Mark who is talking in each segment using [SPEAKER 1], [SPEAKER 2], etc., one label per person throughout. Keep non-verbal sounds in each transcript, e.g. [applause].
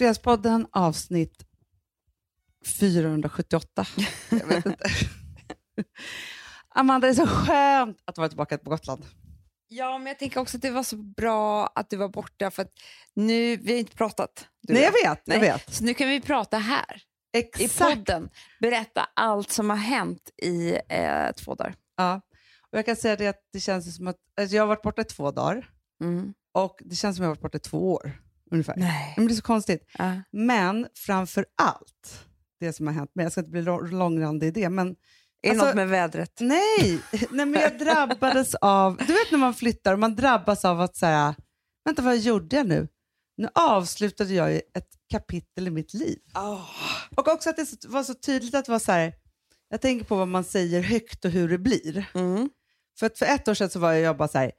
[SPEAKER 1] Fredagspodden avsnitt 478. [laughs] Jag vet inte. [laughs] Amanda, det är så skönt att vara tillbaka på Gotland.
[SPEAKER 2] Ja, men jag tänker också att det var så bra att du var borta för att nu, vi har inte pratat.
[SPEAKER 1] Nej, jag vet.
[SPEAKER 2] Nej.
[SPEAKER 1] Jag vet.
[SPEAKER 2] Så nu kan vi prata här i
[SPEAKER 1] Exakt.
[SPEAKER 2] podden. Berätta allt som har hänt i eh, två dagar.
[SPEAKER 1] Ja. Och jag kan säga det att det känns som att alltså jag har varit borta i två dagar
[SPEAKER 2] Mm.
[SPEAKER 1] och det känns som att jag har varit borta i två år ungefär.
[SPEAKER 2] Nej.
[SPEAKER 1] Men det är så konstigt.
[SPEAKER 2] Ja.
[SPEAKER 1] Men framför allt, det som har hänt mig, jag ska inte bli lång- långrandig i det, men
[SPEAKER 2] Är det
[SPEAKER 1] Alltså-
[SPEAKER 2] något med vädret?
[SPEAKER 1] Nej, [laughs] nej men jag drabbades av, du vet när man flyttar och man drabbas av att säga, vänta vad gjorde jag nu? Nu avslutade jag ett kapitel i mitt liv. Och också att det så- var så tydligt att det var så här, jag tänker på vad man säger högt och hur det blir.
[SPEAKER 2] Mm.
[SPEAKER 1] För för ett år sedan så var jag bara så här,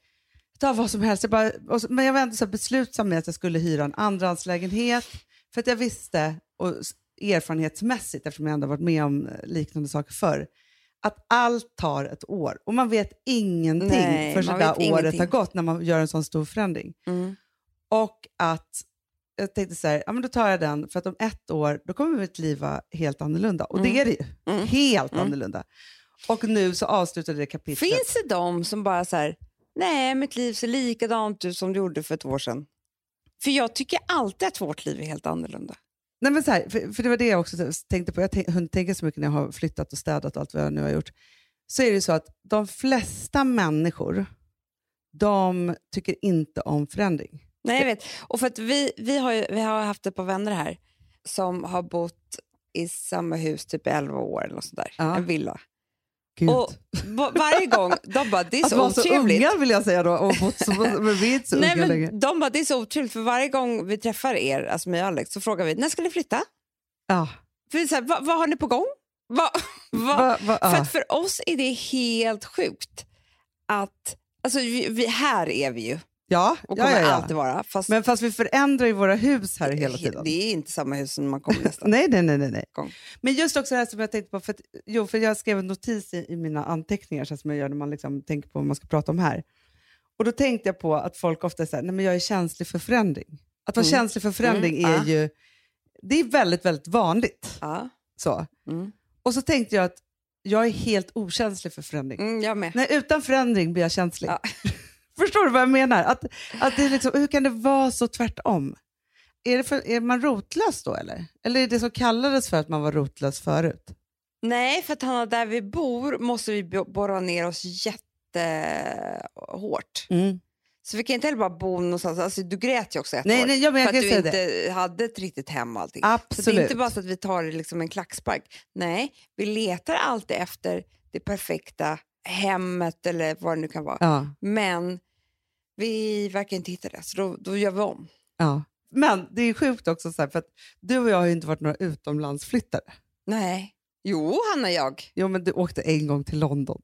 [SPEAKER 1] ta vad som helst, jag bara, så, men jag var ändå så beslutsam med att jag skulle hyra en andrahandslägenhet. För att jag visste, och erfarenhetsmässigt, eftersom jag ändå varit med om eh, liknande saker förr, att allt tar ett år. Och man vet ingenting
[SPEAKER 2] Nej,
[SPEAKER 1] förrän det där året
[SPEAKER 2] ingenting.
[SPEAKER 1] har gått när man gör en sån stor förändring.
[SPEAKER 2] Mm.
[SPEAKER 1] Och att jag tänkte så här, ja men då tar jag den, för att om ett år, då kommer mitt liv vara helt annorlunda. Och det
[SPEAKER 2] Mm.
[SPEAKER 1] är det ju.
[SPEAKER 2] Mm.
[SPEAKER 1] Helt
[SPEAKER 2] Mm.
[SPEAKER 1] annorlunda. Och nu så avslutade det kapitlet.
[SPEAKER 2] Finns det de som bara så här, nej mitt liv ser likadant ut som det gjorde för ett år sedan? För jag tycker alltid att vårt liv är helt annorlunda.
[SPEAKER 1] Nej, men så här, för, för det var det jag också tänkte på. Jag har hunnit tänka så mycket när jag har flyttat och städat och allt vad jag nu har gjort. Så är det så att de flesta människor, de tycker inte om förändring.
[SPEAKER 2] Nej, jag vet. Och för att vi, vi, har ju, vi har haft ett par vänner här som har bott i samma hus typ i 11 år eller något sånt där.
[SPEAKER 1] Ja.
[SPEAKER 2] En villa.
[SPEAKER 1] Gud.
[SPEAKER 2] Och va- varje gång, de bara, det är
[SPEAKER 1] att
[SPEAKER 2] så
[SPEAKER 1] vara så
[SPEAKER 2] otrevligt.
[SPEAKER 1] unga vill jag säga då, och bott så, men vi är inte så
[SPEAKER 2] Nej,
[SPEAKER 1] unga längre.
[SPEAKER 2] men de bara, det är så otrevligt för varje gång vi träffar er, alltså mig och Alex, så frågar vi, när ska ni flytta?
[SPEAKER 1] Ja.
[SPEAKER 2] För så här, vad, vad har ni på gång? Va, [laughs] va?
[SPEAKER 1] Va, va,
[SPEAKER 2] För
[SPEAKER 1] ja.
[SPEAKER 2] att för oss är det helt sjukt att, alltså vi, vi, här är vi ju
[SPEAKER 1] ja,
[SPEAKER 2] och
[SPEAKER 1] ja,
[SPEAKER 2] kommer
[SPEAKER 1] ja, ja.
[SPEAKER 2] alltid vara. Fast
[SPEAKER 1] Men fast vi förändrar ju våra hus här hela tiden.
[SPEAKER 2] det är inte samma hus som man kommer nästan. [laughs]
[SPEAKER 1] Nej, nej, nej. nej.
[SPEAKER 2] Gång.
[SPEAKER 1] Men just också det här som jag tänkte på, för, att, jo, för jag skrev en notis i, i mina anteckningar så som jag gör när man liksom tänker på vad man ska prata om här. Och då tänkte jag på att folk ofta säger nej men jag är känslig för förändring. Att vara
[SPEAKER 2] Mm.
[SPEAKER 1] känslig för förändring
[SPEAKER 2] Mm,
[SPEAKER 1] är
[SPEAKER 2] ja.
[SPEAKER 1] ju, det är väldigt, väldigt vanligt.
[SPEAKER 2] Ja.
[SPEAKER 1] Så.
[SPEAKER 2] Mm.
[SPEAKER 1] Och så tänkte jag att jag är helt okänslig för förändring.
[SPEAKER 2] Mm, jag med.
[SPEAKER 1] Nej, utan förändring blir jag känslig.
[SPEAKER 2] Ja. [laughs]
[SPEAKER 1] Förstår du vad jag menar? Att, att det är liksom, hur kan det vara så tvärtom? Är, det för, är man rotlös då eller? Eller är det som kallades för att man var rotlös förut?
[SPEAKER 2] Nej, för att Hanna, där vi bor måste vi bo- borra ner oss jättehårt. Så vi kan inte heller bara bo någonstans. Alltså, du grät ju också ett
[SPEAKER 1] Nej,
[SPEAKER 2] år.
[SPEAKER 1] nej, ja, men jag
[SPEAKER 2] för att du inte
[SPEAKER 1] det.
[SPEAKER 2] hade ett riktigt hem allting. Så det är
[SPEAKER 1] Absolut.
[SPEAKER 2] inte bara så att vi tar liksom en klackspark. Nej, vi letar alltid efter det perfekta hemmet eller vad det nu kan vara.
[SPEAKER 1] Ja,
[SPEAKER 2] Men vi verkar inte hitta det, så då, då gör vi om.
[SPEAKER 1] ja. Men det är sjukt också, så här, för att du och jag har ju inte varit några utomlandsflyttare.
[SPEAKER 2] Nej. Jo, Hanna och jag.
[SPEAKER 1] Jo, men du åkte en gång till London.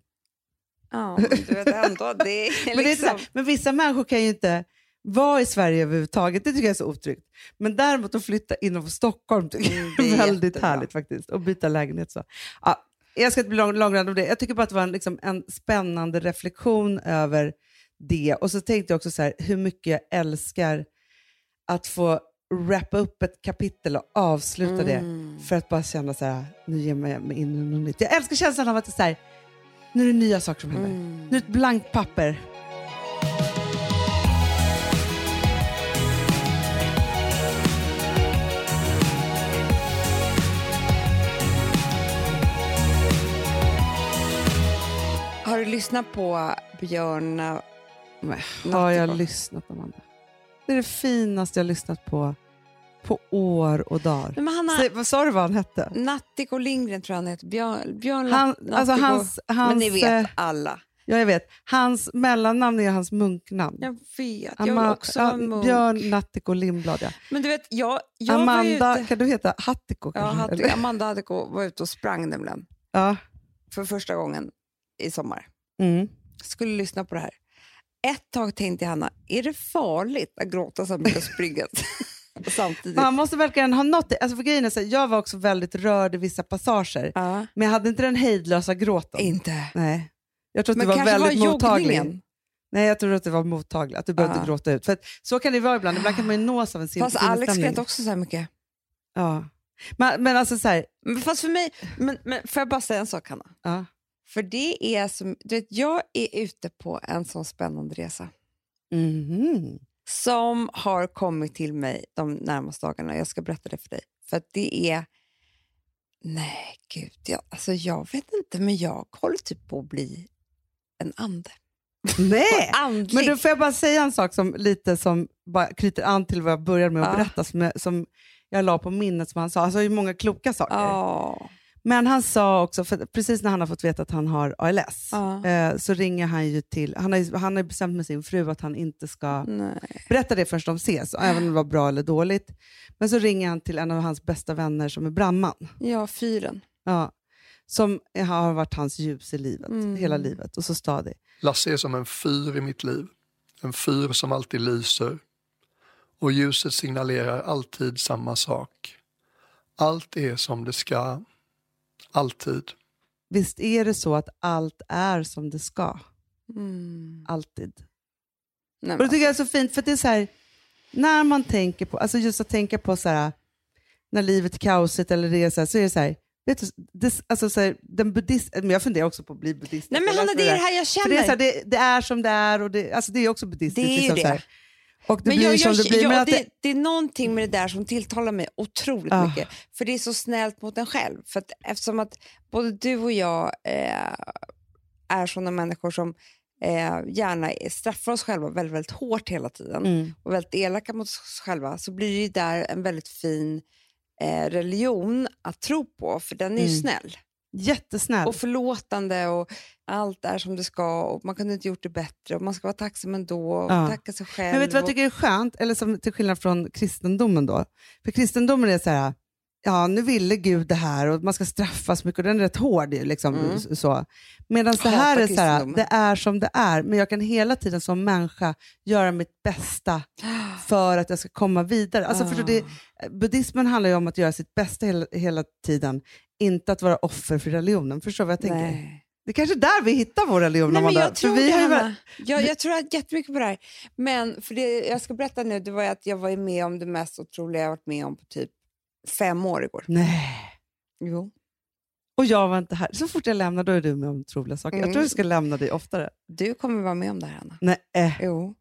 [SPEAKER 2] Ja, du vet ändå, [laughs] det är
[SPEAKER 1] Men, det är så
[SPEAKER 2] liksom...
[SPEAKER 1] här, men vissa människor kan ju inte vara i Sverige överhuvudtaget. Det tycker jag är så otryggt. Men däremot att flytta inom Stockholm tycker
[SPEAKER 2] Mm,
[SPEAKER 1] jag är
[SPEAKER 2] är
[SPEAKER 1] väldigt
[SPEAKER 2] jättebra.
[SPEAKER 1] härligt faktiskt. Och byta lägenhet så. Ja, jag ska inte bli lång, långrandig om det. Jag tycker bara att det var en, liksom, en spännande reflektion över det. Och så tänkte jag också så här, hur mycket jag älskar att få wrappa upp ett kapitel och avsluta det.
[SPEAKER 2] Mm.
[SPEAKER 1] För att bara känna så här, nu ger jag mig in i något nytt. Jag älskar känslan av att det är så här, nu är det nya saker som händer.
[SPEAKER 2] Mm.
[SPEAKER 1] Nu är det ett blankt papper.
[SPEAKER 2] Har du lyssnat på Björn...
[SPEAKER 1] Men, har jag lyssnat Amanda? Det är det finaste jag har lyssnat på på år och dagar.
[SPEAKER 2] Nej, men han har...
[SPEAKER 1] Vad sa du vad han hette?
[SPEAKER 2] Nattiko Lindgren tror jag han heter. Björn, Björn
[SPEAKER 1] Han, alltså hans, hans,
[SPEAKER 2] Men ni vet
[SPEAKER 1] eh,
[SPEAKER 2] alla.
[SPEAKER 1] Ja, jag vet. Hans mellannamn är hans munknamn.
[SPEAKER 2] Jag vet. Jag vill också vara munk.
[SPEAKER 1] Björn Nattiko Lindblad, ja.
[SPEAKER 2] Men du vet, jag, jag var
[SPEAKER 1] Amanda,
[SPEAKER 2] ute...
[SPEAKER 1] kan du heta Hattiko?
[SPEAKER 2] Ja,
[SPEAKER 1] eller?
[SPEAKER 2] Amanda Hattiko var ute och sprang nämligen
[SPEAKER 1] ja.
[SPEAKER 2] för första gången i sommar.
[SPEAKER 1] Mm.
[SPEAKER 2] Skulle lyssna på det här. Ett tag tänkte jag, Hanna, är det farligt att gråta så mycket och springa [laughs] samtidigt?
[SPEAKER 1] Man måste verkligen ha något. Alltså för grejen är så, här, jag var också väldigt rörd i vissa passager,
[SPEAKER 2] Ja,
[SPEAKER 1] men jag hade inte den hejdlösa gråten.
[SPEAKER 2] inte.
[SPEAKER 1] Nej. Jag tror att
[SPEAKER 2] Men
[SPEAKER 1] du var väldigt
[SPEAKER 2] var
[SPEAKER 1] mottaglig. Nej, jag tror att det var mottagligt, att du behövde
[SPEAKER 2] Ja.
[SPEAKER 1] gråta ut. För att, så kan det vara ibland, ibland kan man ju nås av en sin
[SPEAKER 2] Fast Alex
[SPEAKER 1] sinnesstämning.
[SPEAKER 2] grät också så här mycket.
[SPEAKER 1] Ja. Men, men alltså så här,
[SPEAKER 2] fast för mig, men, men får jag bara säga en sak Hanna?
[SPEAKER 1] ja.
[SPEAKER 2] För det är som, du vet, jag är ute på en sån spännande resa
[SPEAKER 1] Mhm.
[SPEAKER 2] som har kommit till mig de närmaste dagarna. Jag ska berätta det för dig. För att det är... Nej, gud. Jag, alltså jag vet inte, men jag håller typ på att bli en ande.
[SPEAKER 1] Nej! [laughs] Men då får jag bara säga en sak som lite som bara knyter an till vad jag började med att
[SPEAKER 2] Ja.
[SPEAKER 1] berätta, som jag, som jag la på minnet som han sa. Han sa ju många kloka saker.
[SPEAKER 2] Ja.
[SPEAKER 1] Men han sa också, för precis när han har fått veta att han har ALS,
[SPEAKER 2] Ja.
[SPEAKER 1] eh, så ringer han ju till, han har, han har bestämt med sin fru att han inte ska
[SPEAKER 2] Nej.
[SPEAKER 1] berätta det förrän de ses, även om det var bra eller dåligt. Men så ringer han till en av hans bästa vänner som är brandman.
[SPEAKER 2] Ja, fyren.
[SPEAKER 1] Ja, som har varit hans ljus i livet,
[SPEAKER 2] Mm.
[SPEAKER 1] hela livet och så stadig.
[SPEAKER 3] Lasse är som en fyr i mitt liv. En fyr som alltid lyser. Och ljuset signalerar alltid samma sak. Allt är som det ska. Alltid.
[SPEAKER 1] Visst är det så att allt är som det ska?
[SPEAKER 2] Mm.
[SPEAKER 1] Alltid.
[SPEAKER 2] Nej,
[SPEAKER 1] Och det tycker jag är så fint, för det är så här, när man tänker på, alltså just att tänka på så här, när livet är kaosigt eller det är så här, så är det så här, vet du, det, alltså så här, den buddhist, men jag funderar också på att bli buddhist.
[SPEAKER 2] Nej, men Hanna, det är det här jag
[SPEAKER 1] För
[SPEAKER 2] känner.
[SPEAKER 1] det, är så här, det, det är som det är och det, alltså det är också buddhistiskt.
[SPEAKER 2] Det är ju
[SPEAKER 1] liksom
[SPEAKER 2] det.
[SPEAKER 1] Och det
[SPEAKER 2] Men
[SPEAKER 1] blir
[SPEAKER 2] jag,
[SPEAKER 1] som
[SPEAKER 2] jag,
[SPEAKER 1] det blir.
[SPEAKER 2] ja,
[SPEAKER 1] men
[SPEAKER 2] det,
[SPEAKER 1] det,
[SPEAKER 2] det är någonting med det där som tilltalar mig otroligt
[SPEAKER 1] Ah.
[SPEAKER 2] mycket. För det är så snällt mot en själv. För att, eftersom att både du och jag eh, är sådana människor som eh, gärna straffar oss själva väldigt, väldigt hårt hela tiden
[SPEAKER 1] mm,
[SPEAKER 2] och väldigt elaka mot oss själva så blir det ju där en väldigt fin eh, religion att tro på, för den är ju
[SPEAKER 1] Mm.
[SPEAKER 2] snäll
[SPEAKER 1] jättesnäll.
[SPEAKER 2] och förlåtande och allt är som det ska och man kunde inte gjort det bättre och man ska vara tacksam ändå och
[SPEAKER 1] Ja.
[SPEAKER 2] tacka sig själv.
[SPEAKER 1] Men vet du vad jag tycker är skönt? Eller som, till skillnad från kristendomen då. För kristendomen är så här, ja nu ville Gud det här och man ska straffas mycket och den är rätt hård. Liksom,
[SPEAKER 2] Mm.
[SPEAKER 1] så. Medan det här är så här, det är som det är, men jag kan hela tiden som människa göra mitt bästa [gasps] för att jag ska komma vidare. Alltså,
[SPEAKER 2] Ah.
[SPEAKER 1] förstår du, det, buddhismen handlar ju om att göra sitt bästa hela, hela tiden, inte att vara offer för religionen. Förstår du vad jag tänker?
[SPEAKER 2] Nej.
[SPEAKER 1] Det är kanske är där vi hittar vår religion.
[SPEAKER 2] Nej, men jag tror
[SPEAKER 1] vi har ju.
[SPEAKER 2] Jag, jag tror jättemycket på det här. Men för det jag ska berätta nu, det var att jag var med om det mest otroliga jag varit med om på typ fem år igår.
[SPEAKER 1] Nej.
[SPEAKER 2] Jo.
[SPEAKER 1] Och jag var inte här. Så fort jag lämnar då är du med om otroliga saker. Jag
[SPEAKER 2] Mm.
[SPEAKER 1] tror jag ska lämna dig oftare.
[SPEAKER 2] Du kommer vara med om det här, Anna.
[SPEAKER 1] Nej. eh.
[SPEAKER 2] Jo.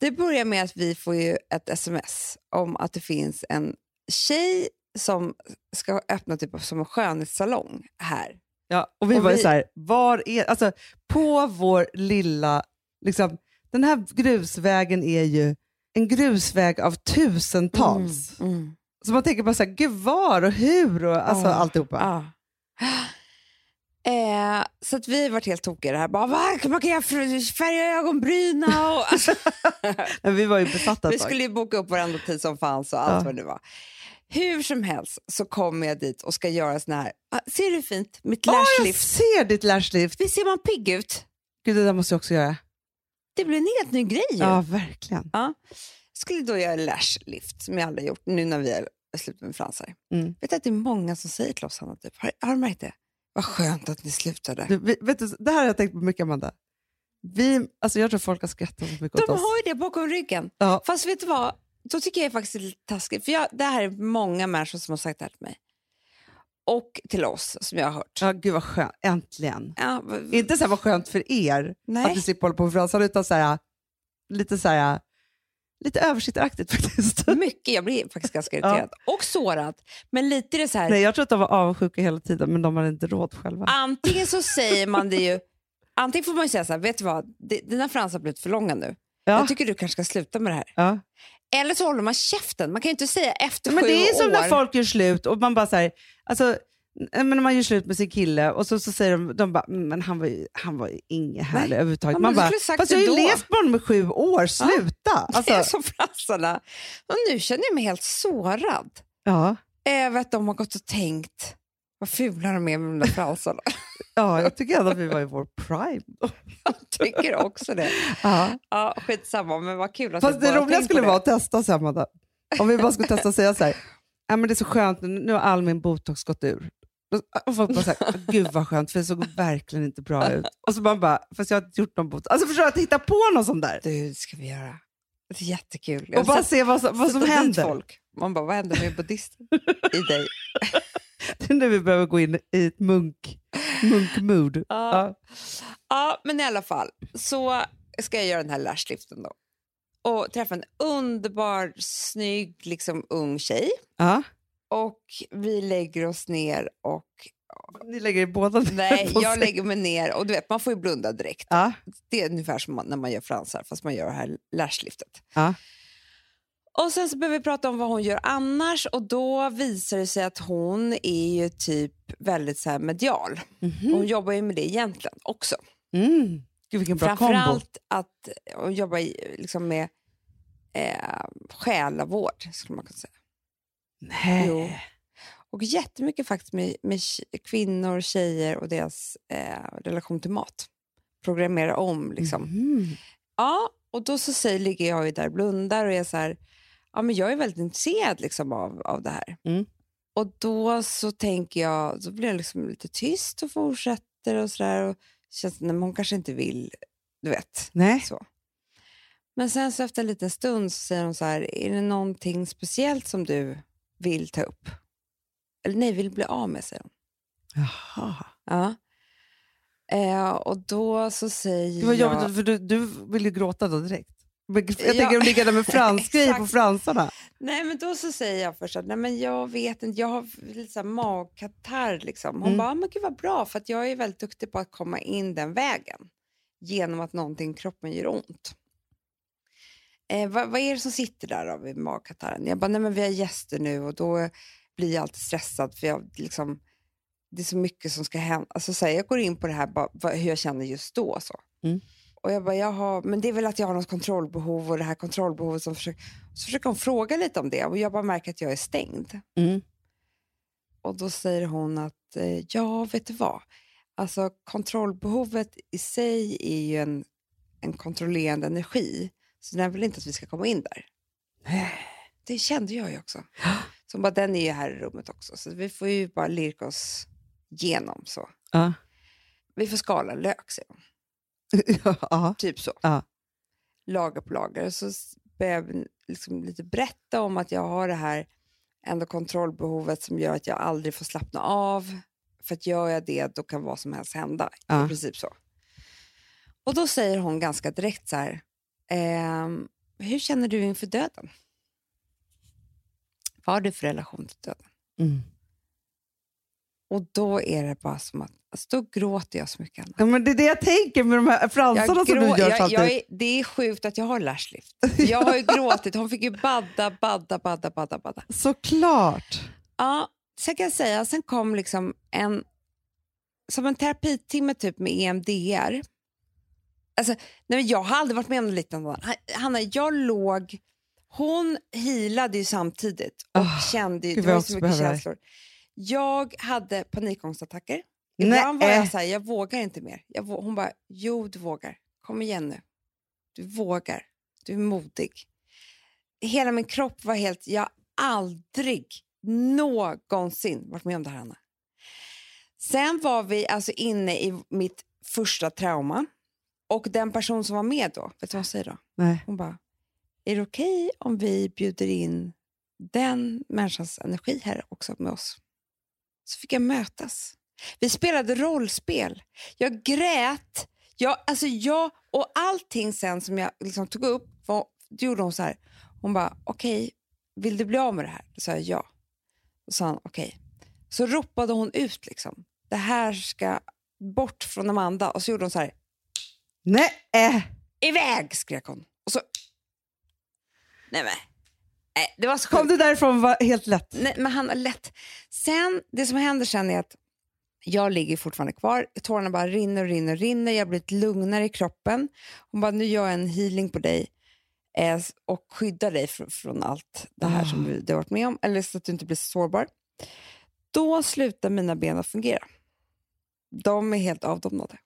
[SPEAKER 2] Det börjar med att vi får ju ett sms om att det finns en tjej som ska öppna typ som en skönhetssalong här.
[SPEAKER 1] Ja, och vi
[SPEAKER 2] Och
[SPEAKER 1] var
[SPEAKER 2] vi-
[SPEAKER 1] så här, var är, alltså på vår lilla, liksom, den här grusvägen är ju en grusväg av tusentals.
[SPEAKER 2] Mm, mm.
[SPEAKER 1] Så man tänker bara så här, gud var och hur och alltså
[SPEAKER 2] Ja.
[SPEAKER 1] alltihopa.
[SPEAKER 2] Ja. Eh, så att vi varit helt tokiga i det här. Bara, Va? Man kan färga ögonbrynen och... [laughs] Alltså,
[SPEAKER 1] vi var ju besatta
[SPEAKER 2] vi skulle ju boka upp varenda tid som fanns och allt
[SPEAKER 1] Ja.
[SPEAKER 2] vad det var. Hur som helst så kommer jag dit och ska göra sån här... Ah, ser du fint? Mitt
[SPEAKER 1] Åh, jag
[SPEAKER 2] lashlift.
[SPEAKER 1] ser ditt lashlift!
[SPEAKER 2] Visst ser man pigg ut?
[SPEAKER 1] Gud, det där måste jag också göra.
[SPEAKER 2] Det blir en helt ny grej ju.
[SPEAKER 1] Ja, verkligen.
[SPEAKER 2] skulle då göra lashlift som jag aldrig gjort nu när vi är slut med fransar.
[SPEAKER 1] Mm.
[SPEAKER 2] Vet du att det är många som säger till oss, Hanna, typ, har, har du märkt det? Vad skönt att ni slutade.
[SPEAKER 1] Du, vet du, det här har jag tänkt på mycket, Amanda. Vi, alltså jag tror folk har skrattat så mycket
[SPEAKER 2] De
[SPEAKER 1] åt oss.
[SPEAKER 2] har ju det bakom ryggen.
[SPEAKER 1] Ja.
[SPEAKER 2] Fast vet du vad? Då tycker jag faktiskt det är lite taskigt. För jag, det här är många människor som har sagt det här till mig. Och till oss, som jag har hört.
[SPEAKER 1] Ja, gud vad skönt. Äntligen.
[SPEAKER 2] Ja, v-
[SPEAKER 1] Inte så här vad skönt för er
[SPEAKER 2] Nej.
[SPEAKER 1] att vi slipper hålla på med fransar, utan så här, lite så här, lite översittaraktigt [laughs] faktiskt.
[SPEAKER 2] mycket. Jag blir faktiskt ganska [laughs] irriterad. Och sårad. Men lite det så här.
[SPEAKER 1] Nej, jag tror att de var avundsjuka hela tiden, men de hade inte råd själva.
[SPEAKER 2] Antingen så [laughs] säger man det ju... Antingen får man ju säga så här, vet du vad? Dina fransar har blivit för långa nu.
[SPEAKER 1] ja.
[SPEAKER 2] Jag tycker du kanske ska sluta med det här.
[SPEAKER 1] ja.
[SPEAKER 2] Eller så håller man käften. Man kan ju inte säga efter
[SPEAKER 1] Men
[SPEAKER 2] sju
[SPEAKER 1] det är som
[SPEAKER 2] år.
[SPEAKER 1] när folk gör slut och man bara så här, alltså, men när man gör slut med sin kille och så, så säger de, de bara, "Mm, men han var ju, han var ju inget härlig
[SPEAKER 2] Nej.
[SPEAKER 1] överhuvudtaget.
[SPEAKER 2] Ja,
[SPEAKER 1] man bara, fast jag har ju
[SPEAKER 2] då."
[SPEAKER 1] levt med honom i sju år, sluta! [laughs]
[SPEAKER 2] Det är
[SPEAKER 1] Alltså,
[SPEAKER 2] som. Och nu känner jag mig helt sårad.
[SPEAKER 1] ja,
[SPEAKER 2] Över att de har gått och tänkt, vad fula de är med de där fransarna. [laughs]
[SPEAKER 1] ja, jag tycker ändå att vi var i vår prime. då. [laughs]
[SPEAKER 2] jag tycker också det.
[SPEAKER 1] Ja.
[SPEAKER 2] Ja, skitsamma, men vad kul att
[SPEAKER 1] Fast det roliga skulle
[SPEAKER 2] på
[SPEAKER 1] vara att testa sen, Amanda. Om vi bara skulle testa och säga så här, ja, men det är så skönt, nu nu har all min botox gått ur. Och folk bara såhär, gud vad skönt, för det såg verkligen inte bra ut. Och så man bara, fast jag har inte gjort någon bot. Alltså förstår du, att hitta på något sånt där.
[SPEAKER 2] Du, det ska vi göra. Det är jättekul. Jag
[SPEAKER 1] Och bara se vad som, vad som händer.
[SPEAKER 2] Folk. Man bara, vad händer med buddhisten [laughs] i dig?
[SPEAKER 1] Det är nu vi behöver gå in i ett munk, munkmood.
[SPEAKER 2] Ja.
[SPEAKER 1] Ja.
[SPEAKER 2] Ja, men i alla fall så ska jag göra den här lashliften då. Och träffa en underbar, snygg, liksom ung tjej.
[SPEAKER 1] Ja.
[SPEAKER 2] Och vi lägger oss ner och...
[SPEAKER 1] Ni lägger i båda
[SPEAKER 2] Nej,
[SPEAKER 1] på
[SPEAKER 2] jag
[SPEAKER 1] sig.
[SPEAKER 2] lägger mig ner och du vet, man får ju blunda direkt.
[SPEAKER 1] Ja.
[SPEAKER 2] Det är ungefär som när man gör fransar, fast man gör det här lashliftet.
[SPEAKER 1] Ja.
[SPEAKER 2] Och sen så behöver vi prata om vad hon gör annars och då visar det sig att hon är ju typ väldigt så medial.
[SPEAKER 1] Mhm.
[SPEAKER 2] Hon jobbar ju med det egentligen också.
[SPEAKER 1] Mm. Gud vilken bra kombo.
[SPEAKER 2] Framförallt att hon jobbar liksom med eh, själavård, skulle man kunna säga.
[SPEAKER 1] Nej.
[SPEAKER 2] Jo. Och jättemycket faktiskt med, med kvinnor, tjejer och deras eh, relation till mat. Programmera om liksom.
[SPEAKER 1] Mhm.
[SPEAKER 2] Ja, och då så säger, ligger jag ju där och blundar och är så här, ja men jag är väldigt intresserad liksom av, av det här.
[SPEAKER 1] Mm.
[SPEAKER 2] Och då så tänker jag, så blir jag liksom lite tyst och fortsätter och sådär. Och känns, nej, men hon kanske inte vill, du vet.
[SPEAKER 1] Nej.
[SPEAKER 2] Så. Men sen så efter en liten stund så säger hon så här, är det någonting speciellt som du vill ta upp? Eller nej, vill bli av med, säger hon.
[SPEAKER 1] Jaha.
[SPEAKER 2] Ja. Eh, och då så säger
[SPEAKER 1] Det var
[SPEAKER 2] jag...
[SPEAKER 1] jobbigt, för du, du vill ju gråta då direkt. Jag
[SPEAKER 2] Ja,
[SPEAKER 1] tänker att ligga där med [laughs] fransgrejer på fransarna.
[SPEAKER 2] Nej, men då så säger jag först att nej, men jag vet inte, jag har lite så här magkatarr. Liksom. Hon
[SPEAKER 1] Mm.
[SPEAKER 2] bara, "Ah, men gud vad bra, för att jag är väldigt duktig på att komma in den vägen genom att någonting i kroppen gör ont. Eh, vad, vad är det som sitter där då vid magkatarren? Jag bara, nej men vi har gäster nu och då blir jag alltid stressad för jag liksom, det är så mycket som ska hända. Alltså, så här, jag går in på det här, bara, hur jag känner just då. Så.
[SPEAKER 1] Mm.
[SPEAKER 2] Och jag bara, jaha, men det är väl att jag har något kontrollbehov och det här kontrollbehovet som försöker... Så försöker hon fråga lite om det och jag bara märker att jag är stängd.
[SPEAKER 1] Mm.
[SPEAKER 2] Och då säger hon att, eh, ja, vet du vad? Alltså kontrollbehovet i sig är ju en, en kontrollerande energi. Så den vill inte att vi ska komma in där. [sighs] Det kände jag ju också. [gasps] Så bara, den är ju här i rummet också. Så vi får ju bara lirka oss igenom så.
[SPEAKER 1] Ja.
[SPEAKER 2] Vi får skala lök, säger hon. [laughs]
[SPEAKER 1] ja.
[SPEAKER 2] Typ så.
[SPEAKER 1] Ja.
[SPEAKER 2] Lager på lager. Så börjar jag liksom lite berätta om att jag har det här ändå kontrollbehovet som gör att jag aldrig får slappna av. För att gör jag det, då kan vad som helst hända.
[SPEAKER 1] Ja.
[SPEAKER 2] I princip så. Och då säger hon ganska direkt så här, ehm, hur känner du inför döden? Vad har du för relation till döden?
[SPEAKER 1] Mm.
[SPEAKER 2] Och då är det bara som att, alltså då gråter jag så mycket. Anna.
[SPEAKER 1] ja, men det är det jag tänker med de här fransarna som du gör
[SPEAKER 2] jag, jag är, Det är sjukt att jag har lashlift. Jag har ju gråtit. Hon fick ju badda, badda, badda, badda, badda.
[SPEAKER 1] Såklart.
[SPEAKER 2] Ja, sen kan jag säga, sen kom liksom en, som en terapitimme typ med EMDR. Alltså, nej, jag har aldrig varit med om något liknande. Hanna, jag låg, hon healade ju samtidigt och
[SPEAKER 1] Ah,
[SPEAKER 2] kände det var så mycket känslor. Jag hade panikångestattacker.
[SPEAKER 1] Nej.
[SPEAKER 2] Ibland var jag så här, jag vågar inte mer. Vå- hon bara, jo du vågar. Kom igen nu. Du vågar. Du är modig. Hela min kropp var helt, jag har aldrig någonsin varit med om det här Anna. Sen var vi alltså inne i mitt första trauma. Och den person som var med då, vet du vad hon säger då?
[SPEAKER 1] Nej.
[SPEAKER 2] Hon bara, är det okej om vi bjuder in den människans energi här också med oss? Så fick jag mötas. Vi spelade rollspel. Jag grät. Jag, alltså jag, och allting sen som jag liksom tog upp, var, då gjorde hon så här. Hon bara, okej, vill du bli av med det här? Då sa jag ja. Då sa han, okej. Så ropade hon ut liksom, det här ska bort från Amanda. Och så gjorde hon så här,
[SPEAKER 1] Nej.
[SPEAKER 2] Iväg, skrek hon. Och så... Nej men, nej, det var så
[SPEAKER 1] Kom du därifrån var helt lätt?
[SPEAKER 2] Nej, men han har lätt. Sen, det som händer sen är att jag ligger fortfarande kvar. Tårarna bara rinner och rinner och rinner. Jag blir lite lugnare i kroppen. Hon bara, nu gör jag en healing på dig eh, och skyddar dig fr- från allt det här som
[SPEAKER 1] Ah.
[SPEAKER 2] du, du har varit med om. Eller så att du inte blir så sårbar. Då slutar mina ben att fungera. De är helt avdomnade.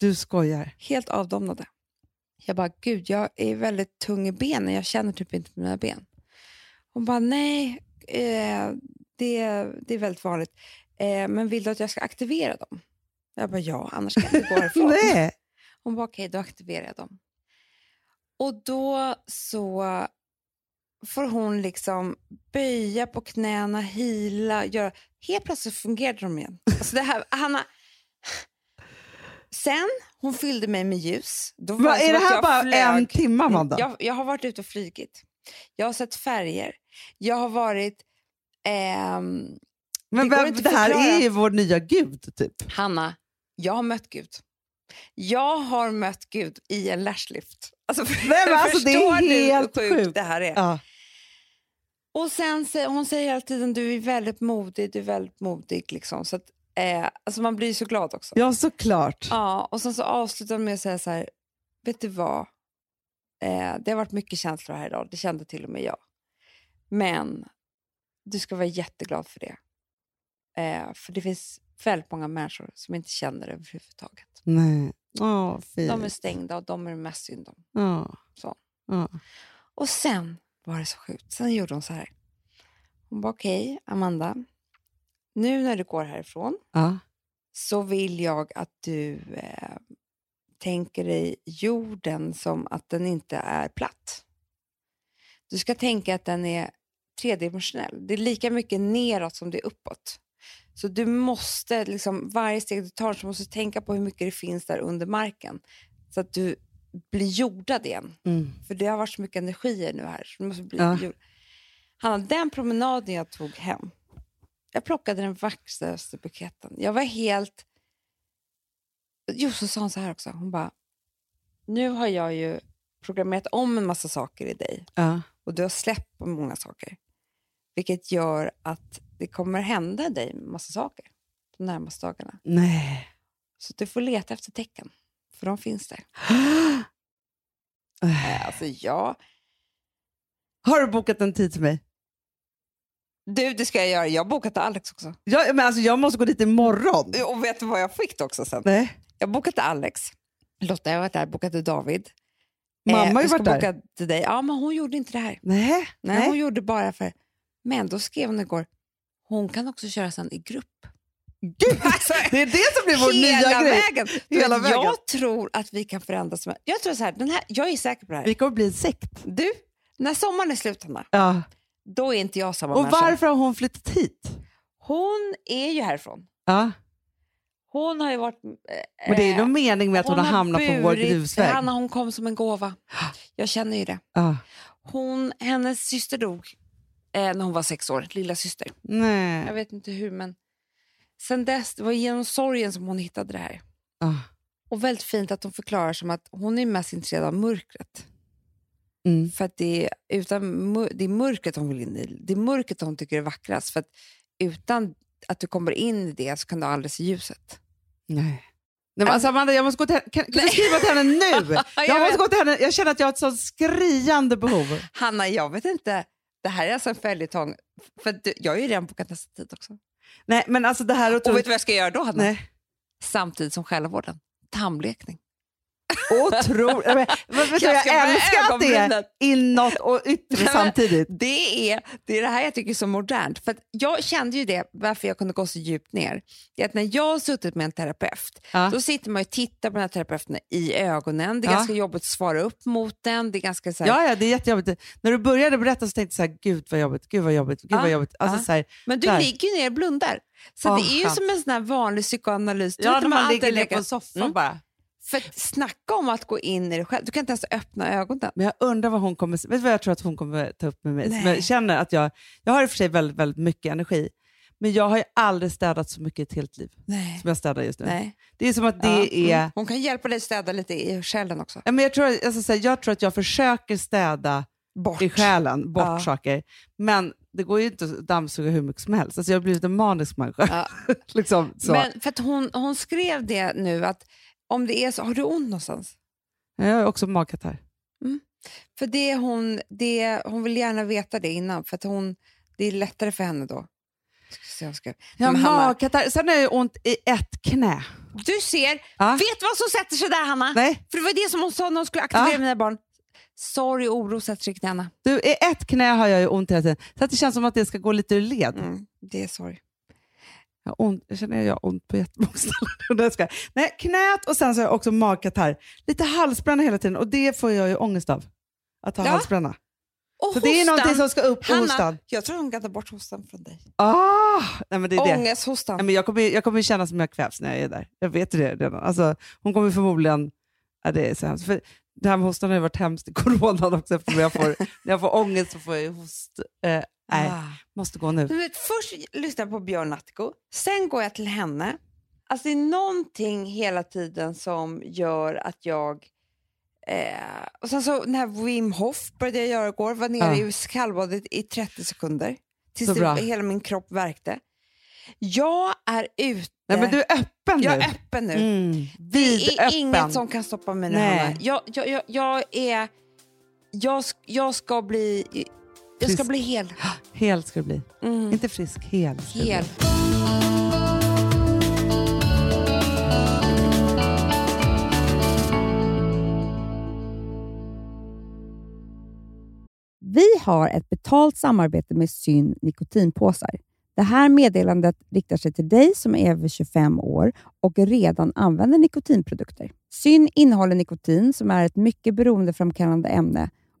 [SPEAKER 1] Du skojar.
[SPEAKER 2] Helt avdomnade. Jag bara, gud, jag är väldigt tung i benen. Jag känner typ inte mina ben. Hon bara, nej, eh, det, det är väldigt vanligt. eh, men vill du att jag ska aktivera dem? Jag bara, ja, annars kan jag inte gå [laughs] härifrån.
[SPEAKER 1] Nej.
[SPEAKER 2] Hon bara, okej, då aktiverar jag dem. Och då så får hon liksom böja på knäna, hila, göra... Helt plötsligt fungerade de igen. Alltså det här, Hanna... Sen hon fyllde mig med ljus. Då var
[SPEAKER 1] Va, är det här bara
[SPEAKER 2] flög.
[SPEAKER 1] en timme, Amanda?
[SPEAKER 2] Jag, jag har varit ute och flygit. Jag har sett färger. Jag har varit... ehm,
[SPEAKER 1] Men
[SPEAKER 2] det
[SPEAKER 1] vem, det här är ju vår nya gud, typ.
[SPEAKER 2] Hanna, jag har mött Gud. Jag har mött Gud i en lashlift. Alltså, [laughs]
[SPEAKER 1] men alltså, det är
[SPEAKER 2] förstår du
[SPEAKER 1] helt
[SPEAKER 2] hur sjukt det här är?
[SPEAKER 1] Ja.
[SPEAKER 2] Och sen hon säger hela tiden du är väldigt modig, du är väldigt modig. Liksom. Så att, eh, alltså man blir så glad också.
[SPEAKER 1] ja, såklart.
[SPEAKER 2] Ja, och sen så avslutar hon med att säga så här, vet du vad? Eh, det har varit mycket känslor här idag, det kände till och med jag. Men du ska vara jätteglad för det. Eh, för det finns väldigt många människor som inte känner det överhuvudtaget.
[SPEAKER 1] Nej. Åh, fint.
[SPEAKER 2] De är stängda och de är det mest synd om.
[SPEAKER 1] Ja.
[SPEAKER 2] Så.
[SPEAKER 1] Ja.
[SPEAKER 2] Och sen var det så sjukt. Sen gjorde hon så här. Hon bara, okej, Amanda. Nu när du går härifrån så vill jag att du eh, tänker dig jorden som att den inte är platt. Du ska tänka att den är tredimensionell. Det är lika mycket neråt som det är uppåt. Så du måste, liksom, varje steg du tar, så måste du tänka på hur mycket det finns där under marken. Så att du blir jordad igen.
[SPEAKER 1] Mm.
[SPEAKER 2] För det har varit så mycket energier nu här. Så du måste bli
[SPEAKER 1] Ja.
[SPEAKER 2] jord. Hanna, den promenaden jag tog hem. Jag plockade den vackraste buketten. Jag var helt... Jo, så sa hon så här också. Hon bara, nu har jag ju programmerat om en massa saker i dig
[SPEAKER 1] Ja.
[SPEAKER 2] och du har släppt på många saker. Vilket gör att det kommer hända dig en massa saker de närmaste dagarna.
[SPEAKER 1] Nej.
[SPEAKER 2] Så du får leta efter tecken, för de finns där.
[SPEAKER 1] Äh.
[SPEAKER 2] Alltså, ja.
[SPEAKER 1] Har du bokat en tid till mig?
[SPEAKER 2] Du, det ska jag göra. Jag har bokat Alex också.
[SPEAKER 1] Jag, men alltså, jag måste gå dit imorgon.
[SPEAKER 2] Och vet du vad jag fick också sen?
[SPEAKER 1] Nej.
[SPEAKER 2] Jag bokade Alex. Lotta jag har varit där, till David.
[SPEAKER 1] Mamma har ju varit där.
[SPEAKER 2] dig. Ja, men hon gjorde inte det här.
[SPEAKER 1] Nej.
[SPEAKER 2] Nej, hon gjorde bara för... Men då skrev hon igår, hon kan också köra sen i grupp.
[SPEAKER 1] Gud, [laughs] det är det som blir vår nya grej.
[SPEAKER 2] vägen.
[SPEAKER 1] Hela vägen.
[SPEAKER 2] Jag tror att vi kan förändras. Jag tror så här, den här, jag är säker på det här.
[SPEAKER 1] Vi kommer bli en sekt.
[SPEAKER 2] Du, när sommaren är slut, Hanna,
[SPEAKER 1] Ja.
[SPEAKER 2] då är inte jag samma
[SPEAKER 1] Och
[SPEAKER 2] människa.
[SPEAKER 1] varför har hon flyttat hit?
[SPEAKER 2] Hon är ju härifrån.
[SPEAKER 1] Ja.
[SPEAKER 2] Hon har ju varit... eh,
[SPEAKER 1] Men det är någon mening med att hon, har hamnat på vår
[SPEAKER 2] burit-
[SPEAKER 1] grusväg.
[SPEAKER 2] Hanna, hon kom som en gåva. [gasps] Jag känner ju det.
[SPEAKER 1] Ja.
[SPEAKER 2] Hon, hennes syster dog eh, när hon var sex år, lilla syster. Jag
[SPEAKER 1] Nej.
[SPEAKER 2] vet inte hur, men sen dess, det var genom sorgen som hon hittade det här.
[SPEAKER 1] Ja.
[SPEAKER 2] Och väldigt fint att hon förklarar som att hon är mest intresserad av mörkret.
[SPEAKER 1] Mm.
[SPEAKER 2] För att det är, utan, det är mörkret hon vill in i. Det är mörkret hon tycker är vackrast. För att utan att du kommer in i det så kan du aldrig se ljuset.
[SPEAKER 1] Nej. Nej, alltså Amanda, jag måste gå till henne. Kan, kan du skriva till henne nu? [laughs]
[SPEAKER 2] Jag
[SPEAKER 1] Jag måste gå till henne. Jag känner att jag har ett sånt skriande behov.
[SPEAKER 2] Hanna, jag vet inte. Det här är alltså en följetong. För att du, jag har ju redan bokat nästa tid också.
[SPEAKER 1] Nej, men alltså det här är
[SPEAKER 2] Och vet du vad jag ska göra då, Hanna?
[SPEAKER 1] Nej.
[SPEAKER 2] Samtidigt som själavården. Tandblekning.
[SPEAKER 1] Otroligt.
[SPEAKER 2] Jag
[SPEAKER 1] jag, älskar att det är inåt och yttre samtidigt.
[SPEAKER 2] Det är, det är det här jag tycker är så modernt. För jag kände ju det, varför jag kunde gå så djupt ner. Det är att när jag har suttit med en terapeut,
[SPEAKER 1] Ja.
[SPEAKER 2] då sitter man och tittar på den här terapeuten i ögonen. Det är
[SPEAKER 1] Ja.
[SPEAKER 2] ganska jobbigt att svara upp mot den. Det är ganska så här,
[SPEAKER 1] Ja, ja, det är jättejobbigt. När du började berätta så tänkte jag så här, gud vad jobbigt, gud vad jobbigt, gud
[SPEAKER 2] Ja,
[SPEAKER 1] vad jobbigt. Alltså, så här,
[SPEAKER 2] Men du
[SPEAKER 1] där.
[SPEAKER 2] ligger ju ner och blundar. Så
[SPEAKER 1] Åh,
[SPEAKER 2] det är ju som en sån vanlig psykoanalys. Du
[SPEAKER 1] ja, när man
[SPEAKER 2] alltid
[SPEAKER 1] ligger ner på en soffa
[SPEAKER 2] Mm.
[SPEAKER 1] bara.
[SPEAKER 2] För snacka om att gå in i det själv. Du kan inte ens öppna ögonen.
[SPEAKER 1] Men jag undrar vad hon kommer... Vet du vad jag tror att hon kommer ta upp med mig? Som. Jag känner att jag... Jag har i och för sig väldigt, väldigt mycket energi, men jag har ju aldrig städat så mycket i ett helt liv
[SPEAKER 2] Nej.
[SPEAKER 1] som jag städar just nu.
[SPEAKER 2] Nej.
[SPEAKER 1] Det är som att det
[SPEAKER 2] Ja,
[SPEAKER 1] är...
[SPEAKER 2] mm. Hon kan hjälpa dig städa lite i själen också.
[SPEAKER 1] Ja, men jag, tror, alltså, så här, jag tror att jag försöker städa
[SPEAKER 2] Bort.
[SPEAKER 1] i själen, bort
[SPEAKER 2] Ja.
[SPEAKER 1] saker. Men det går ju inte att dammsuga hur mycket som helst. Alltså, jag har blivit en manisk människa.
[SPEAKER 2] Ja. [laughs]
[SPEAKER 1] liksom.
[SPEAKER 2] Men för att hon, hon skrev det nu att om det är så, har du ont någonstans?
[SPEAKER 1] Jag har också magkatarr.
[SPEAKER 2] För det hon, det, hon vill gärna veta det innan, för att hon, det är lättare för henne då. Jag ska. Hanna,
[SPEAKER 1] magkatarr. Sen har jag ont i ett knä.
[SPEAKER 2] du ser,
[SPEAKER 1] Ja.
[SPEAKER 2] vet du vad som sätter sig där Hanna?
[SPEAKER 1] Nej,
[SPEAKER 2] För det var det som hon sa när hon skulle aktivera
[SPEAKER 1] Ja.
[SPEAKER 2] mina barn. Sorg och oro sätter sig i knäna.
[SPEAKER 1] du, i ett knä har jag ju ont hela tiden. Så det känns som att det ska gå lite ur led.
[SPEAKER 2] Mm, det är sorg.
[SPEAKER 1] Jag, ont, jag känner jag ont på jättemånga ställen. Det Nej, knät och sen så har jag också magkatarr. Lite halsbränna hela tiden och det får jag ju ångest av. Att ha
[SPEAKER 4] Ja.
[SPEAKER 1] halsbränna.
[SPEAKER 4] Och
[SPEAKER 1] Så det är
[SPEAKER 4] hostan.
[SPEAKER 1] någonting som ska upp
[SPEAKER 4] Hanna,
[SPEAKER 1] hostan.
[SPEAKER 4] jag tror hon kan ta bort hostan från dig.
[SPEAKER 1] Ah, nej, men det är det.
[SPEAKER 4] Ångesthostan.
[SPEAKER 1] Nej, men jag, kommer, jag kommer känna som jag kvävs när jag är där. Jag vet det redan. Alltså, hon kommer förmodligen... Ja, det är så hemskt. För det här med hostan har ju varit hemskt i [laughs] coronan också. Eftersom jag får, när jag får ångest så får jag host... Eh, nej,
[SPEAKER 4] Ah.
[SPEAKER 1] måste gå nu.
[SPEAKER 4] Vet, först lyssnar jag på Björn Natthiko, sen går jag till henne. Alltså det är någonting hela tiden som gör att jag... Eh, och sen så den här Wim Hof började jag göra igår, var nere
[SPEAKER 1] Ja.
[SPEAKER 4] i kallbadet i 30 sekunder. Tills det, hela min kropp värkte. Jag är ute.
[SPEAKER 1] Nej, men du är öppen
[SPEAKER 4] jag
[SPEAKER 1] nu.
[SPEAKER 4] är öppen nu.
[SPEAKER 1] Mm,
[SPEAKER 4] Det är
[SPEAKER 1] vidöppen.
[SPEAKER 4] inget som kan stoppa mig nu. Jag, jag, jag, jag är... Jag, jag ska bli... Jag ska
[SPEAKER 1] Frisk.
[SPEAKER 4] bli hel. [gasps]
[SPEAKER 1] Hel ska du bli.
[SPEAKER 4] Mm.
[SPEAKER 1] Inte frisk, hel. ska.
[SPEAKER 4] Hel.
[SPEAKER 2] Vi har ett betalt samarbete med Syn nikotinpåsar. Det här meddelandet riktar sig till dig som är över 25 år och redan använder nikotinprodukter. Syn innehåller nikotin som är ett mycket beroendeframkallande ämne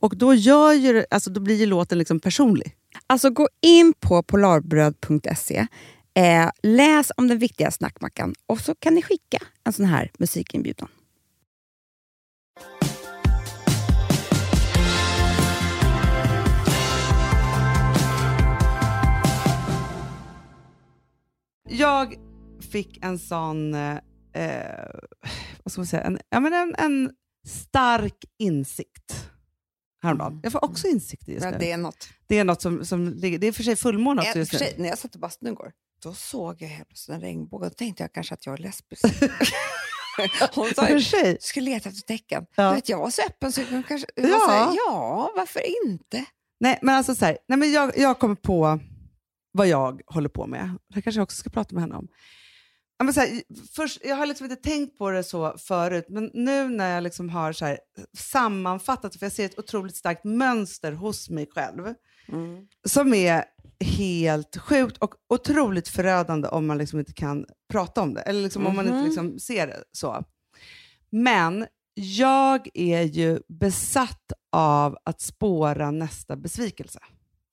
[SPEAKER 1] Och då, gör ju, alltså, då blir ju låten liksom personlig.
[SPEAKER 2] Alltså gå in på polarbröd.se, eh, läs om den viktiga snackmackan och så kan ni skicka en sån här musikinbjudan.
[SPEAKER 1] Jag fick en sån, eh, eh, vad ska man säga, en, ja, men en, en stark insikt häromdagen.
[SPEAKER 2] Mm.
[SPEAKER 1] Jag får också insikter just
[SPEAKER 2] Ja,
[SPEAKER 1] nu.
[SPEAKER 2] det är något.
[SPEAKER 1] Det är något som, som ligger, det är för sig fullmåne också just nu.
[SPEAKER 2] sig, när jag satt i bastun igår, då såg jag helt plötsligt en regnbåge. Då tänkte jag kanske att jag är lesbisk. [laughs] Hon sa ju,
[SPEAKER 1] sig.
[SPEAKER 2] du ska leta efter tecken.
[SPEAKER 1] Ja.
[SPEAKER 2] Vet, jag var så öppen så jag kan kanske... jag
[SPEAKER 1] Ja.
[SPEAKER 2] här, ja, varför inte?
[SPEAKER 1] Nej, men alltså så här, nej, men jag, jag kommer på vad jag håller på med. Det kanske jag också ska prata med henne om. Men så här, först, jag har liksom inte tänkt på det så förut, men nu när jag liksom har så här, sammanfattat, för jag ser ett otroligt starkt mönster hos mig själv, som är helt sjukt och otroligt förödande om man liksom inte kan prata om det, eller liksom om man inte
[SPEAKER 2] Mhm.
[SPEAKER 1] liksom ser det så. Men jag är ju besatt av att spåra nästa besvikelse.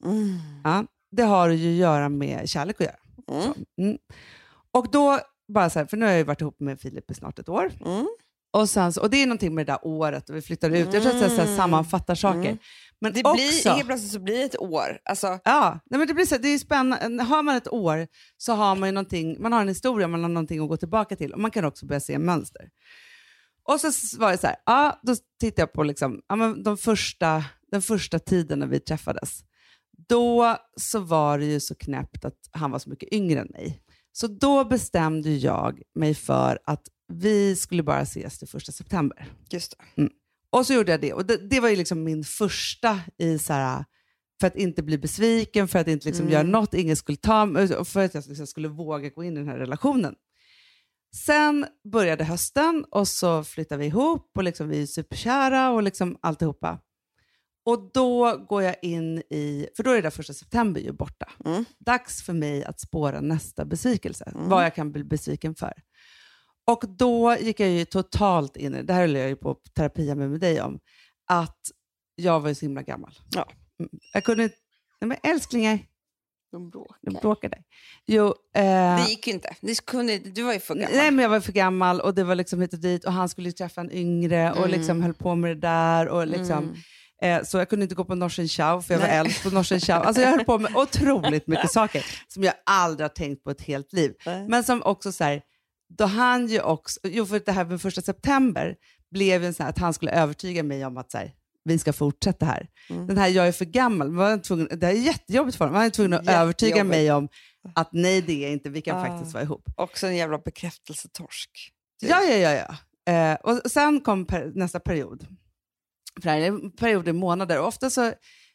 [SPEAKER 2] Mm.
[SPEAKER 1] Ja, det har ju att göra med kärlek att göra.
[SPEAKER 2] Mm.
[SPEAKER 1] Mm. Och då, bara så här, för nu har jag ju varit ihop med Filip i snart ett år.
[SPEAKER 2] Mm.
[SPEAKER 1] Och, sen, och det är någonting med det där året och vi flyttar ut. Jag tror att jag så här,
[SPEAKER 2] Mm.
[SPEAKER 1] sammanfattar saker.
[SPEAKER 2] Mm.
[SPEAKER 1] Men
[SPEAKER 2] Det
[SPEAKER 1] också,
[SPEAKER 2] blir, helt plötsligt så blir det ett år. Alltså,
[SPEAKER 1] Ja, nej men det blir så, det är spännande. Har man ett år så har man ju någonting, man har en historia, man har någonting att gå tillbaka till och man kan också börja se mönster. Och så var det så här, ja, då tittade jag på liksom, ja, men de första, den första tiden när vi träffades. Då så var det ju så knäppt att han var så mycket yngre än mig. Så då bestämde jag mig för att vi skulle bara ses till första september.
[SPEAKER 2] just det.
[SPEAKER 1] Och så gjorde jag det. Och det, det var ju liksom min första i så här, för att inte bli besviken, för att inte liksom
[SPEAKER 2] Mm.
[SPEAKER 1] göra något ingen skulle ta för att jag liksom skulle våga gå in i den här relationen. Sen började hösten och så flyttade vi ihop och liksom vi är superkära och liksom alltihopa. Och då går jag in i, för då är det där första september ju borta.
[SPEAKER 2] Mm.
[SPEAKER 1] Dags för mig att spåra nästa besvikelse,
[SPEAKER 2] Mm.
[SPEAKER 1] vad jag kan bli besviken för. Och då gick jag ju totalt in i, det här höll jag ju på terapia med, med dig om, att jag var ju så himla gammal.
[SPEAKER 2] Ja.
[SPEAKER 1] Mm. Jag kunde inte, men älsklingar,
[SPEAKER 2] De bråkar.
[SPEAKER 1] de bråkar där. Jo, eh,
[SPEAKER 2] Det gick ju inte. Det kunde, du var ju för gammal.
[SPEAKER 1] Nej, men jag var för gammal och det var liksom hit och dit och han skulle ju träffa en yngre och
[SPEAKER 2] Mm.
[SPEAKER 1] liksom höll på med det där. Och liksom,
[SPEAKER 2] Mm.
[SPEAKER 1] Eh, så jag kunde inte gå på Norsen Chow för jag var
[SPEAKER 2] Nej.
[SPEAKER 1] äldst på Norsen Chow. Alltså jag höll på med otroligt mycket [laughs] saker som jag aldrig har tänkt på ett helt liv.
[SPEAKER 2] Nej.
[SPEAKER 1] Men som också så här, då han ju också, jo för det här med första september blev ju sån här att han skulle övertyga mig om att så här, vi ska fortsätta här.
[SPEAKER 2] Mm.
[SPEAKER 1] Den här jag är för gammal, var tvungen, det här är jättejobbigt för honom, han är tvungen att övertyga mig om att nej det är inte, vi kan
[SPEAKER 2] Ah.
[SPEAKER 1] faktiskt vara ihop.
[SPEAKER 2] Också en jävla bekräftelsetorsk. Typ.
[SPEAKER 1] Ja, ja, ja. ja. Eh, och sen kom per, nästa period. För det här är en period i månader. Och ofta så,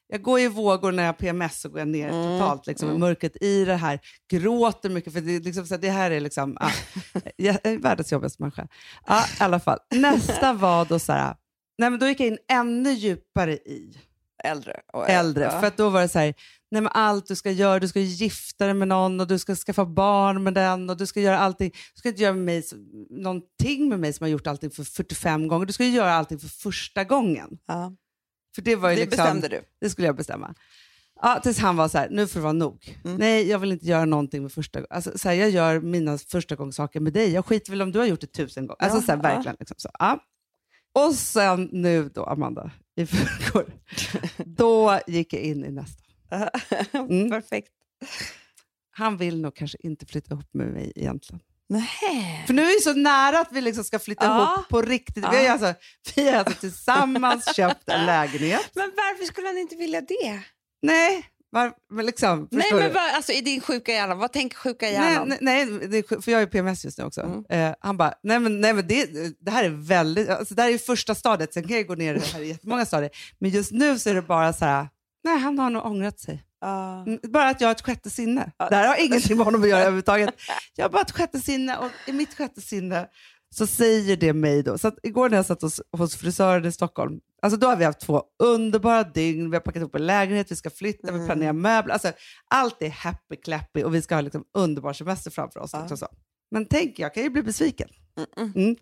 [SPEAKER 1] jag går i vågor när jag har PMS så går jag ner
[SPEAKER 2] Mm,
[SPEAKER 1] totalt liksom, i
[SPEAKER 2] mm.
[SPEAKER 1] mörkret i det här. Gråter mycket för det, liksom, så det här är liksom, ah, [laughs] jag är världens jobbigaste människa. Ja, i alla fall. Nästa var då så här, nej, men då gick jag in ännu djupare i
[SPEAKER 2] Äldre.
[SPEAKER 1] Äldre. För då var det så här, nej men allt du ska göra, du ska gifta dig med någon och du ska skaffa barn med den och du ska göra allting. Du ska inte göra med mig, någonting med mig som har gjort allting för 45 gånger. Du ska ju göra allting för första gången.
[SPEAKER 2] ja.
[SPEAKER 1] För det var ju
[SPEAKER 2] Det
[SPEAKER 1] liksom,
[SPEAKER 2] bestämde du.
[SPEAKER 1] Det skulle jag bestämma. Ja, tills han var så här, nu får det vara nog.
[SPEAKER 2] Mm.
[SPEAKER 1] Nej, jag vill inte göra någonting med första alltså, så här, Jag gör mina första gångs saker med dig. Jag skiter väl om du har gjort det tusen gånger. Alltså,
[SPEAKER 2] Ja,
[SPEAKER 1] så här,
[SPEAKER 2] ja.
[SPEAKER 1] verkligen. Liksom, så. Ja. Och sen nu då, Amanda, i förrgår, [laughs] då gick jag in i nästa. [laughs] Mm.
[SPEAKER 2] Perfekt.
[SPEAKER 1] Han vill nog kanske inte flytta ihop med mig egentligen.
[SPEAKER 2] Nej.
[SPEAKER 1] För nu är vi så nära att vi liksom ska flytta
[SPEAKER 2] Ja.
[SPEAKER 1] ihop på riktigt.
[SPEAKER 2] Ja.
[SPEAKER 1] Vi, har alltså, vi har alltså tillsammans [laughs] köpt en lägenhet.
[SPEAKER 2] Men varför skulle han inte vilja det?
[SPEAKER 1] Nej, Var, men liksom,
[SPEAKER 2] Nej, men vad, alltså, i din sjuka hjärna, vad tänker sjuka
[SPEAKER 1] Nej,
[SPEAKER 2] hjärnan?
[SPEAKER 1] nej, nej sj- för jag är PMS just nu också.
[SPEAKER 2] Mm.
[SPEAKER 1] Eh, han bara, nej men, nej, men det, det här är väldigt, alltså, det här är ju första stadiet, sen kan jag gå ner det här i jättemånga stadier. Men just nu så är det bara så här, nej han har nog ångrat sig. Mm, Bara att jag har ett sjätte sinne.
[SPEAKER 2] Ja.
[SPEAKER 1] Det här har ingenting med honom att göra överhuvudtaget. [laughs] Jag har bara ett sjätte sinne och i mitt sjätte sinne så säger det mig då. Så igår när jag satt hos, hos frisören i Stockholm, alltså då har vi haft två underbara dygn, vi har packat ihop en lägenhet, vi ska flytta, vi
[SPEAKER 2] Mm.
[SPEAKER 1] planerar möbler. Alltså, allt är happy clappy och vi ska ha liksom underbar semester framför oss. Så. Men tänk, jag kan ju bli besviken. Mm.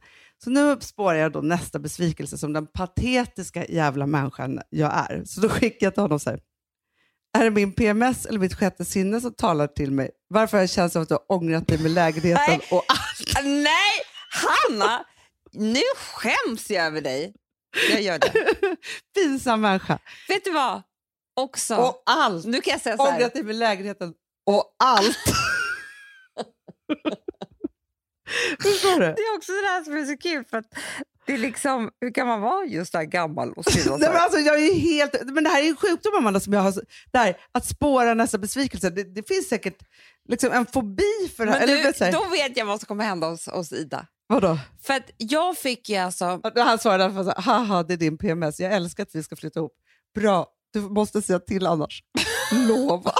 [SPEAKER 1] Så nu spårar jag då nästa besvikelse som den patetiska jävla människan jag är. Så då skickar jag till honom så här. Är det min PMS eller mitt sjätte sinne som talar till mig? Varför har jag känt som att du har ångrat dig med lägenheten
[SPEAKER 2] Nej.
[SPEAKER 1] och allt? [laughs]
[SPEAKER 2] Nej, Hanna! Nu skäms jag över dig. Jag gör det. [laughs]
[SPEAKER 1] Pinsam människa.
[SPEAKER 2] Vet du vad? Också.
[SPEAKER 1] Och allt.
[SPEAKER 2] nu kan jag säga så här.
[SPEAKER 1] Ångrat dig med lägenheten och allt. [laughs] [laughs] Förstår du?
[SPEAKER 2] Det är också det där som är så kul. För att det är liksom, hur kan man vara just där gammal och
[SPEAKER 1] Nej, men
[SPEAKER 2] här?
[SPEAKER 1] alltså, jag är helt, men det här är en sjukdom Amanda, som jag har. Där, att spåra nästa besvikelse. Det, det finns säkert liksom, en fobi för det här.
[SPEAKER 2] Men
[SPEAKER 1] Eller,
[SPEAKER 2] du,
[SPEAKER 1] här,
[SPEAKER 2] då vet jag vad som kommer hända hos, hos Ida.
[SPEAKER 1] vadå?
[SPEAKER 2] För att jag fick ju alltså...
[SPEAKER 1] Han svarade därför så här, haha det är din PMS, jag älskar att vi ska flytta ihop. Bra, du måste säga till annars. [laughs] Lova.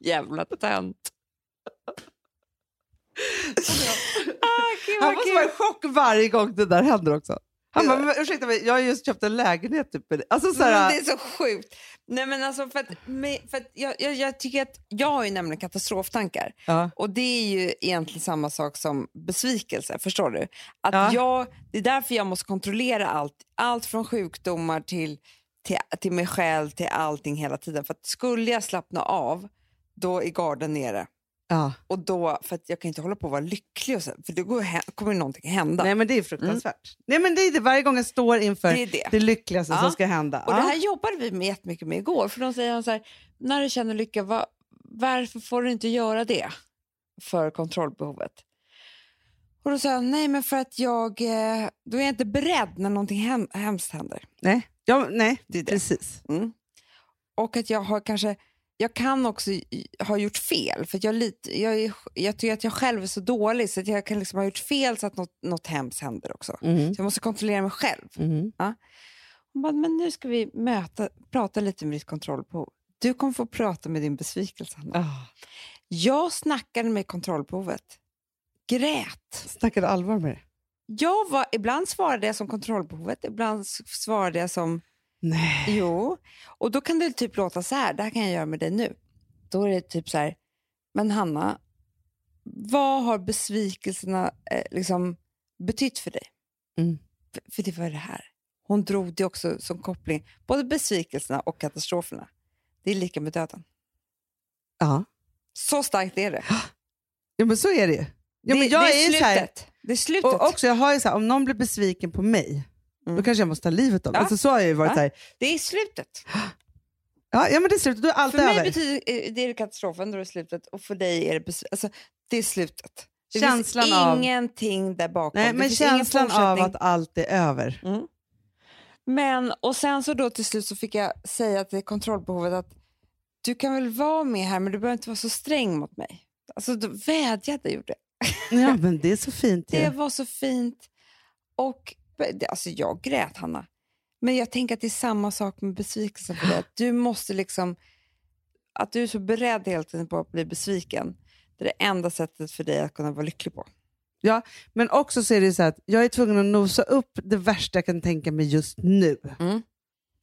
[SPEAKER 2] Jävla tönt. Ah, gud,
[SPEAKER 1] Han
[SPEAKER 2] vad
[SPEAKER 1] måste vara i chock varje gång det där händer också. Han bara, men, ursäkta mig, jag har just köpt en lägenhet. Typ. Alltså, så här,
[SPEAKER 2] det är så sjukt. Nej, men alltså för att, för att jag, jag, jag tycker att jag har ju nämligen katastroftankar.
[SPEAKER 1] ja.
[SPEAKER 2] Och det är ju egentligen samma sak som besvikelse, förstår du? Att
[SPEAKER 1] Ja.
[SPEAKER 2] jag, det är därför jag måste kontrollera allt, allt från sjukdomar till, till, till mig själv, till allting hela tiden. För att skulle jag slappna av, då är garden nere.
[SPEAKER 1] Ja.
[SPEAKER 2] Och då, för att jag kan inte hålla på att vara lycklig, och så, för då kommer någonting hända.
[SPEAKER 1] Nej men det är fruktansvärt. Nej, men det är det, varje gång jag står inför
[SPEAKER 2] Mm. Det
[SPEAKER 1] det,
[SPEAKER 2] är det.
[SPEAKER 1] lyckligaste
[SPEAKER 2] Ja.
[SPEAKER 1] som ska hända.
[SPEAKER 2] Och
[SPEAKER 1] ja.
[SPEAKER 2] det här jobbade vi med jättemycket med igår. För de säger så här, när du känner lycka, va, varför får du inte göra det för kontrollbehovet? Och då sa jag, nej men för att jag, eh, då är jag inte beredd när någonting hem, hemskt händer.
[SPEAKER 1] Nej, ja, nej
[SPEAKER 2] Det är det.
[SPEAKER 1] precis.
[SPEAKER 2] Mm. Och att jag har kanske, jag kan också ha gjort fel. För jag, lite, jag, jag tycker att jag själv är så dålig så att jag kan liksom ha gjort fel så att något, något hemskt händer också.
[SPEAKER 1] Mm.
[SPEAKER 2] Så jag måste kontrollera mig själv.
[SPEAKER 1] Mm.
[SPEAKER 2] Hon bara, men nu ska vi möta, prata lite med ditt kontrollbehov. Du kommer få prata med din besvikelse. Hanna.
[SPEAKER 1] Ah,
[SPEAKER 2] Jag snackade med kontrollbehovet. Grät.
[SPEAKER 1] snackade allvar med det?
[SPEAKER 2] Jag var, ibland svarade jag som kontrollbehovet, ibland svarade jag som
[SPEAKER 1] Nej.
[SPEAKER 2] jo. Och då kan det typ låta så här, det här kan jag göra med dig nu. Då är det typ så här, men Hanna, vad har besvikelserna eh, liksom betytt för dig?
[SPEAKER 1] Mm.
[SPEAKER 2] För, för det var det här. Hon drog det också som koppling, både besvikelserna och katastroferna. Det är lika med döden.
[SPEAKER 1] Ja.
[SPEAKER 2] Så starkt är det. [gasps]
[SPEAKER 1] ja, men så är det ju. Ja,
[SPEAKER 2] det,
[SPEAKER 1] men jag
[SPEAKER 2] det
[SPEAKER 1] är
[SPEAKER 2] är
[SPEAKER 1] så här,
[SPEAKER 2] slutet. Det är slutet.
[SPEAKER 1] och också, jag har ju så här, om någon blir besviken på mig,
[SPEAKER 2] Mm.
[SPEAKER 1] då kanske jag måste ta livet av
[SPEAKER 2] Ja.
[SPEAKER 1] alltså, Så har jag ju varit
[SPEAKER 2] Ja.
[SPEAKER 1] här,
[SPEAKER 2] Det är slutet. [gasps]
[SPEAKER 1] ja, ja men det är slut, då är allt
[SPEAKER 2] För mig
[SPEAKER 1] över.
[SPEAKER 2] betyder eh, det är katastrofen, då är det slutet. Och för dig är det, alltså, det är slutet. Det
[SPEAKER 1] Känslan
[SPEAKER 2] finns
[SPEAKER 1] av-
[SPEAKER 2] ingenting där bakom.
[SPEAKER 1] Nej, men känslan av att allt är över.
[SPEAKER 2] Mm. Men, och sen så då till slut så fick jag säga till kontrollbehovet att du kan väl vara med här men du behöver inte vara så sträng mot mig. Alltså då vädjade gjorde
[SPEAKER 1] Ja, [laughs] men det är så fint ju.
[SPEAKER 2] Det var så fint. Och alltså jag grät Hanna. Men jag tänker att det är samma sak med besvikelsen för dig. Du måste liksom, att du är så beredd hela tiden på att bli besviken. Det är det enda sättet för dig att kunna vara lycklig på.
[SPEAKER 1] Men också så är det så att jag är tvungen att nosa upp det värsta jag kan tänka mig just nu.
[SPEAKER 2] Mm.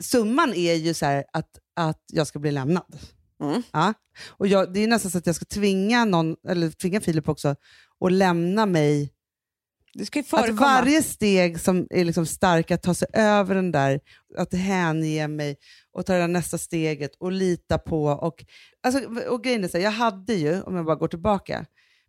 [SPEAKER 1] Summan är ju så att, att jag ska bli lämnad.
[SPEAKER 2] Mm.
[SPEAKER 1] Ja. Och jag, det är nästan så att jag ska tvinga någon, eller tvinga Filip också, att lämna mig. Att varje steg som är liksom stark, att ta sig över den där, att hänge mig och ta det där nästa steget och lita på. Och, alltså, och grejen är så här, jag hade ju, om jag bara går tillbaka,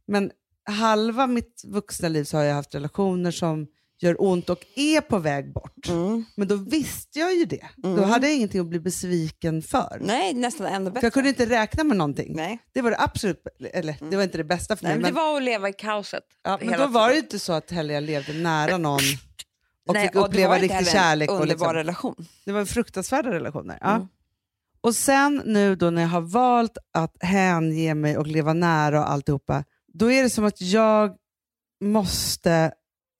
[SPEAKER 1] men halva mitt vuxna liv så har jag haft relationer som gör ont och är på väg bort.
[SPEAKER 2] Mm.
[SPEAKER 1] Men då visste jag ju det. Då
[SPEAKER 2] Mm.
[SPEAKER 1] hade jag ingenting att bli besviken för.
[SPEAKER 2] Nej, nästan ännu bättre.
[SPEAKER 1] För jag kunde inte räkna med någonting.
[SPEAKER 2] Nej.
[SPEAKER 1] Det var det absolut, eller det var inte det bästa för
[SPEAKER 2] Nej,
[SPEAKER 1] mig.
[SPEAKER 2] men det
[SPEAKER 1] Men,
[SPEAKER 2] var att leva i kaoset.
[SPEAKER 1] ja, men då var det ju
[SPEAKER 2] tiden.
[SPEAKER 1] inte så att heller jag levde nära någon och
[SPEAKER 2] Nej,
[SPEAKER 1] fick
[SPEAKER 2] och det
[SPEAKER 1] uppleva
[SPEAKER 2] var
[SPEAKER 1] riktig
[SPEAKER 2] heller en
[SPEAKER 1] kärlek. Och
[SPEAKER 2] underbar
[SPEAKER 1] liksom,
[SPEAKER 2] relation.
[SPEAKER 1] det var fruktansvärda relationer. Ja.
[SPEAKER 2] Mm.
[SPEAKER 1] Och sen nu då när jag har valt att hänge mig och leva nära och alltihopa, då är det som att jag måste,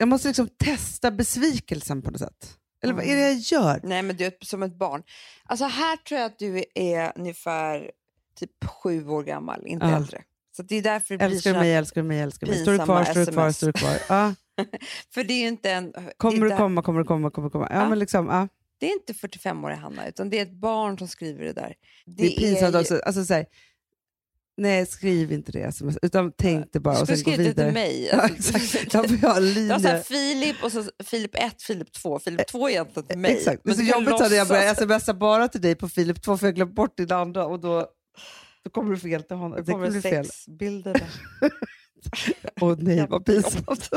[SPEAKER 1] jag måste liksom testa besvikelsen på något sätt. Eller vad är det jag gör?
[SPEAKER 2] Nej, men du är som ett barn. Alltså här tror jag att du är ungefär typ sju år gammal, inte
[SPEAKER 1] Ja.
[SPEAKER 2] äldre. Så det är därför det blir
[SPEAKER 1] Älskar du mig, älskar du mig, älskar mig. Står du kvar, står du kvar, står du kvar. Ja. [laughs]
[SPEAKER 2] För det är inte en...
[SPEAKER 1] Kommer
[SPEAKER 2] det,
[SPEAKER 1] du
[SPEAKER 2] är
[SPEAKER 1] komma, kommer du komma, kommer du komma. Ja,
[SPEAKER 2] Ja.
[SPEAKER 1] men liksom, ja.
[SPEAKER 2] det är inte 45-åriga Hanna, utan det är ett barn som skriver det där.
[SPEAKER 1] Det är pinsamt
[SPEAKER 2] ju-
[SPEAKER 1] också. Alltså, så här, nej, skriv inte det sms, utan tänk det bara och
[SPEAKER 2] Skulle
[SPEAKER 1] sen gå
[SPEAKER 2] skrivit det
[SPEAKER 1] vidare.
[SPEAKER 2] till mig. [laughs]
[SPEAKER 1] Ja,
[SPEAKER 2] Alltså,
[SPEAKER 1] exakt. Jag får ha en
[SPEAKER 2] Det var så här. Filip och så Filip 1, Filip 2. Filip 2 är egentligen till mig.
[SPEAKER 1] Exakt. Men så jobbigt när jag
[SPEAKER 2] låtsas.
[SPEAKER 1] smsa bara till dig på Filip 2 för jag glömt bort din andra och då, då kommer du fel till honom.
[SPEAKER 2] Det
[SPEAKER 1] Det kommer
[SPEAKER 2] kommer
[SPEAKER 1] bli fel.
[SPEAKER 2] sexbilder där. [laughs]
[SPEAKER 1] Åh nej, vad pinsamt.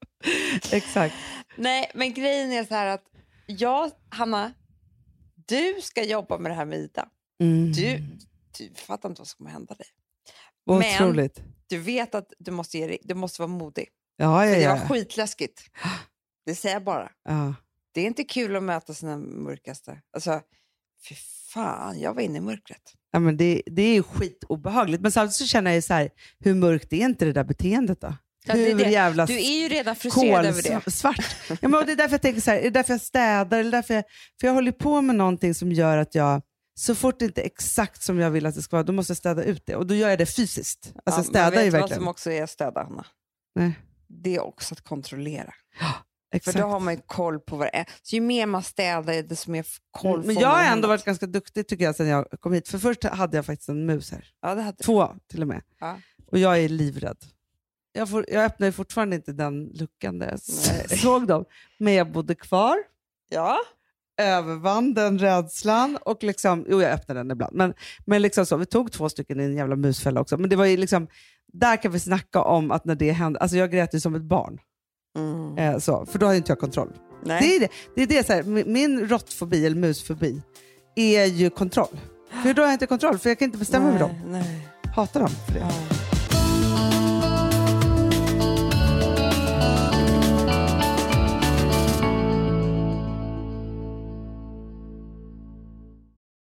[SPEAKER 1] [laughs] Exakt.
[SPEAKER 2] Nej, men grejen är så här att jag, Hanna, du ska jobba med det här med Ida.
[SPEAKER 1] Mm.
[SPEAKER 2] Du, du fattar inte vad som kommer hända dig. men-
[SPEAKER 1] Otroligt.
[SPEAKER 2] Du vet att du måste, ge du måste vara modig.
[SPEAKER 1] Ja,
[SPEAKER 2] För
[SPEAKER 1] ja,
[SPEAKER 2] det var
[SPEAKER 1] ja.
[SPEAKER 2] skitläskigt. Det säger jag bara. [gasps]
[SPEAKER 1] ja.
[SPEAKER 2] Det är inte kul att möta sina mörkaste. Alltså, fy fan, jag var inne i mörkret.
[SPEAKER 1] ja men det, det är skitobehagligt. Men samtidigt så känner jag så här, hur mörkt är inte det där beteendet då?
[SPEAKER 2] Ja, det är det.
[SPEAKER 1] jävla
[SPEAKER 2] Du är ju redan frustrerad över det. [laughs]
[SPEAKER 1] kolsvart. Ja, men det är därför jag tänker så här, är det därför jag städar? Är därför jag, för jag håller på med någonting som gör att jag, så fort det inte är exakt som jag vill att det ska vara, då måste jag städa ut det. Och då gör jag det fysiskt. Alltså
[SPEAKER 2] Ja,
[SPEAKER 1] jag
[SPEAKER 2] men vet
[SPEAKER 1] ju
[SPEAKER 2] du vad
[SPEAKER 1] verkligen.
[SPEAKER 2] som också är städa, Hanna?
[SPEAKER 1] Nej.
[SPEAKER 2] Det är också att kontrollera.
[SPEAKER 1] Exakt.
[SPEAKER 2] För då har man ju koll på vad det är. Så ju mer man städar, desto mer koll
[SPEAKER 1] Mm, Men
[SPEAKER 2] får
[SPEAKER 1] jag
[SPEAKER 2] man
[SPEAKER 1] har
[SPEAKER 2] i
[SPEAKER 1] ändå
[SPEAKER 2] hemmet.
[SPEAKER 1] varit ganska duktig tycker jag sen jag kom hit. För först hade jag faktiskt en mus här.
[SPEAKER 2] Ja, det hade...
[SPEAKER 1] Två till och med.
[SPEAKER 2] Ja.
[SPEAKER 1] Och jag är livrädd. Jag, får, jag öppnar ju fortfarande inte den luckan där jag såg dem. Men jag bodde kvar,
[SPEAKER 2] Ja.
[SPEAKER 1] Övervann den rädslan och liksom, jo jag öppnade den ibland. Men, men liksom så, vi tog två stycken i en jävla musfälla också. Men det var ju liksom, där kan vi snacka om att när det hände, alltså jag grät ju som ett barn.
[SPEAKER 2] Mm.
[SPEAKER 1] Eh, så, för då har ju inte jag kontroll.
[SPEAKER 2] Nej.
[SPEAKER 1] Det är det. det, är det så här, min- min råttfobi, eller musfobi, är ju kontroll. För då har jag inte kontroll, för jag kan inte bestämma över dem.
[SPEAKER 2] Nej.
[SPEAKER 1] Hatar dem för det.
[SPEAKER 2] Ja.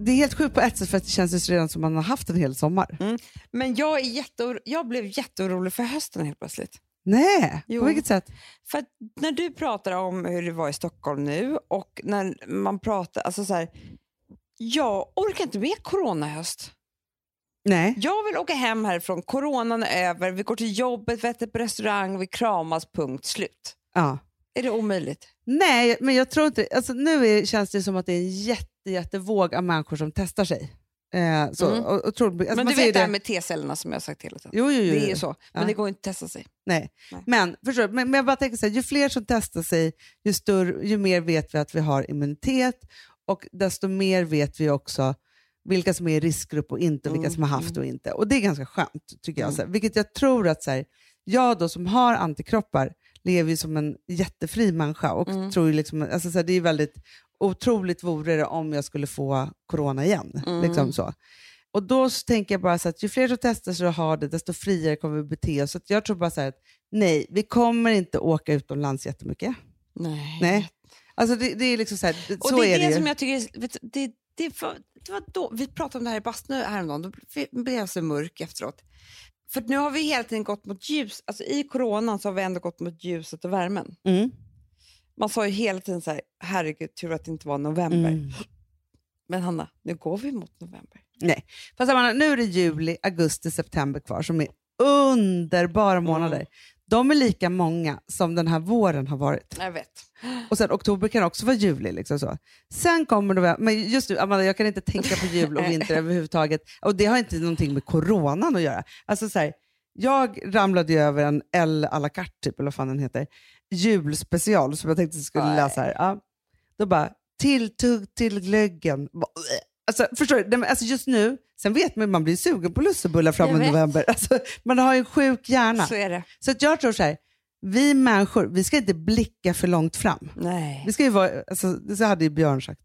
[SPEAKER 1] Det är helt sjukt på ett sätt för att det känns redan som man har haft en hel sommar.
[SPEAKER 5] Men jag, är jätteoro- jag blev jätteorolig för hösten helt plötsligt.
[SPEAKER 1] Nej,
[SPEAKER 5] Jo.
[SPEAKER 1] på vilket sätt?
[SPEAKER 5] För när du pratar om hur det var i Stockholm nu och när man pratar, alltså så här, jag orkar inte med corona i höst.
[SPEAKER 1] Nej.
[SPEAKER 5] Jag vill åka hem härifrån, coronan är över, vi går till jobbet, vi äter på restaurang, vi kramas, punkt slut.
[SPEAKER 1] Ja.
[SPEAKER 5] Är det omöjligt?
[SPEAKER 1] Nej, men jag tror inte... Alltså, nu är, känns det som att det är en jätte, jättevåg av människor som testar sig. Eh, så,
[SPEAKER 5] Mm.
[SPEAKER 1] och, och tror, alltså,
[SPEAKER 5] Men du vet det här med T-cellerna som jag har sagt hela tiden.
[SPEAKER 1] Jo, jo, jo,
[SPEAKER 5] Det är ju så, men
[SPEAKER 1] Ja.
[SPEAKER 5] det går inte att testa sig.
[SPEAKER 1] Nej.
[SPEAKER 5] Nej.
[SPEAKER 1] Men, förstår, men, men jag bara tänker så här, ju fler som testar sig, ju, större, ju mer vet vi att vi har immunitet och desto mer vet vi också vilka som är i riskgrupp och inte, och vilka som har haft och inte. Och det är ganska skönt, tycker jag. Så här, vilket jag tror att så här, jag då som har antikroppar lever ju som en jättefri människa och
[SPEAKER 5] Mm.
[SPEAKER 1] tror liksom, alltså så här, det är väldigt otroligt vore det om jag skulle få corona igen.
[SPEAKER 5] Mm.
[SPEAKER 1] Liksom så. Och då tänker jag bara så att ju fler som testar sig och har det, desto friare kommer vi bete oss. Så jag tror bara så att nej, vi kommer inte åka utomlands jättemycket.
[SPEAKER 5] Nej.
[SPEAKER 1] Nej. Alltså det, det är liksom så här, det-
[SPEAKER 5] Och
[SPEAKER 1] så
[SPEAKER 5] det
[SPEAKER 1] är
[SPEAKER 5] det,
[SPEAKER 1] det
[SPEAKER 5] som jag tycker, vet, det, det, var, det var då, vi pratade om det här i bastun häromdagen, då blev jag så mörk efteråt. För nu har vi hela tiden gått mot ljus, alltså i coronan så har vi ändå gått mot ljuset och värmen.
[SPEAKER 1] Mm.
[SPEAKER 5] Man sa ju hela tiden så här, herregud tur att det inte var november.
[SPEAKER 1] Mm.
[SPEAKER 5] Men Hanna, nu går vi mot november.
[SPEAKER 1] Nej. Fast menar, nu är det juli, augusti, september kvar som är underbara månader. de är lika många som den här våren har varit.
[SPEAKER 2] Jag vet.
[SPEAKER 1] Och sen oktober kan också vara juli. Liksom så. Sen kommer november, men just nu, Amanda, jag kan inte tänka på jul och [laughs] vinter överhuvudtaget. Och det har inte någonting med coronan att göra. Alltså så här, jag ramlade ju över en L à la carte, typ, eller vad fan den heter, julspecial som jag tänkte att jag skulle
[SPEAKER 2] Nej.
[SPEAKER 1] läsa här. Ja. Då bara, tilltugg till glöggen. Alltså, förstår du? Nej, men Alltså just nu, sen vet man man blir sugen på lussebullar fram i november. [laughs] Alltså, man har ju en sjuk hjärna.
[SPEAKER 2] Så är det.
[SPEAKER 1] Så att jag tror så här, vi människor, vi ska inte blicka för långt fram.
[SPEAKER 2] Nej.
[SPEAKER 1] Vi ska ju vara, alltså, så hade ju Björn sagt.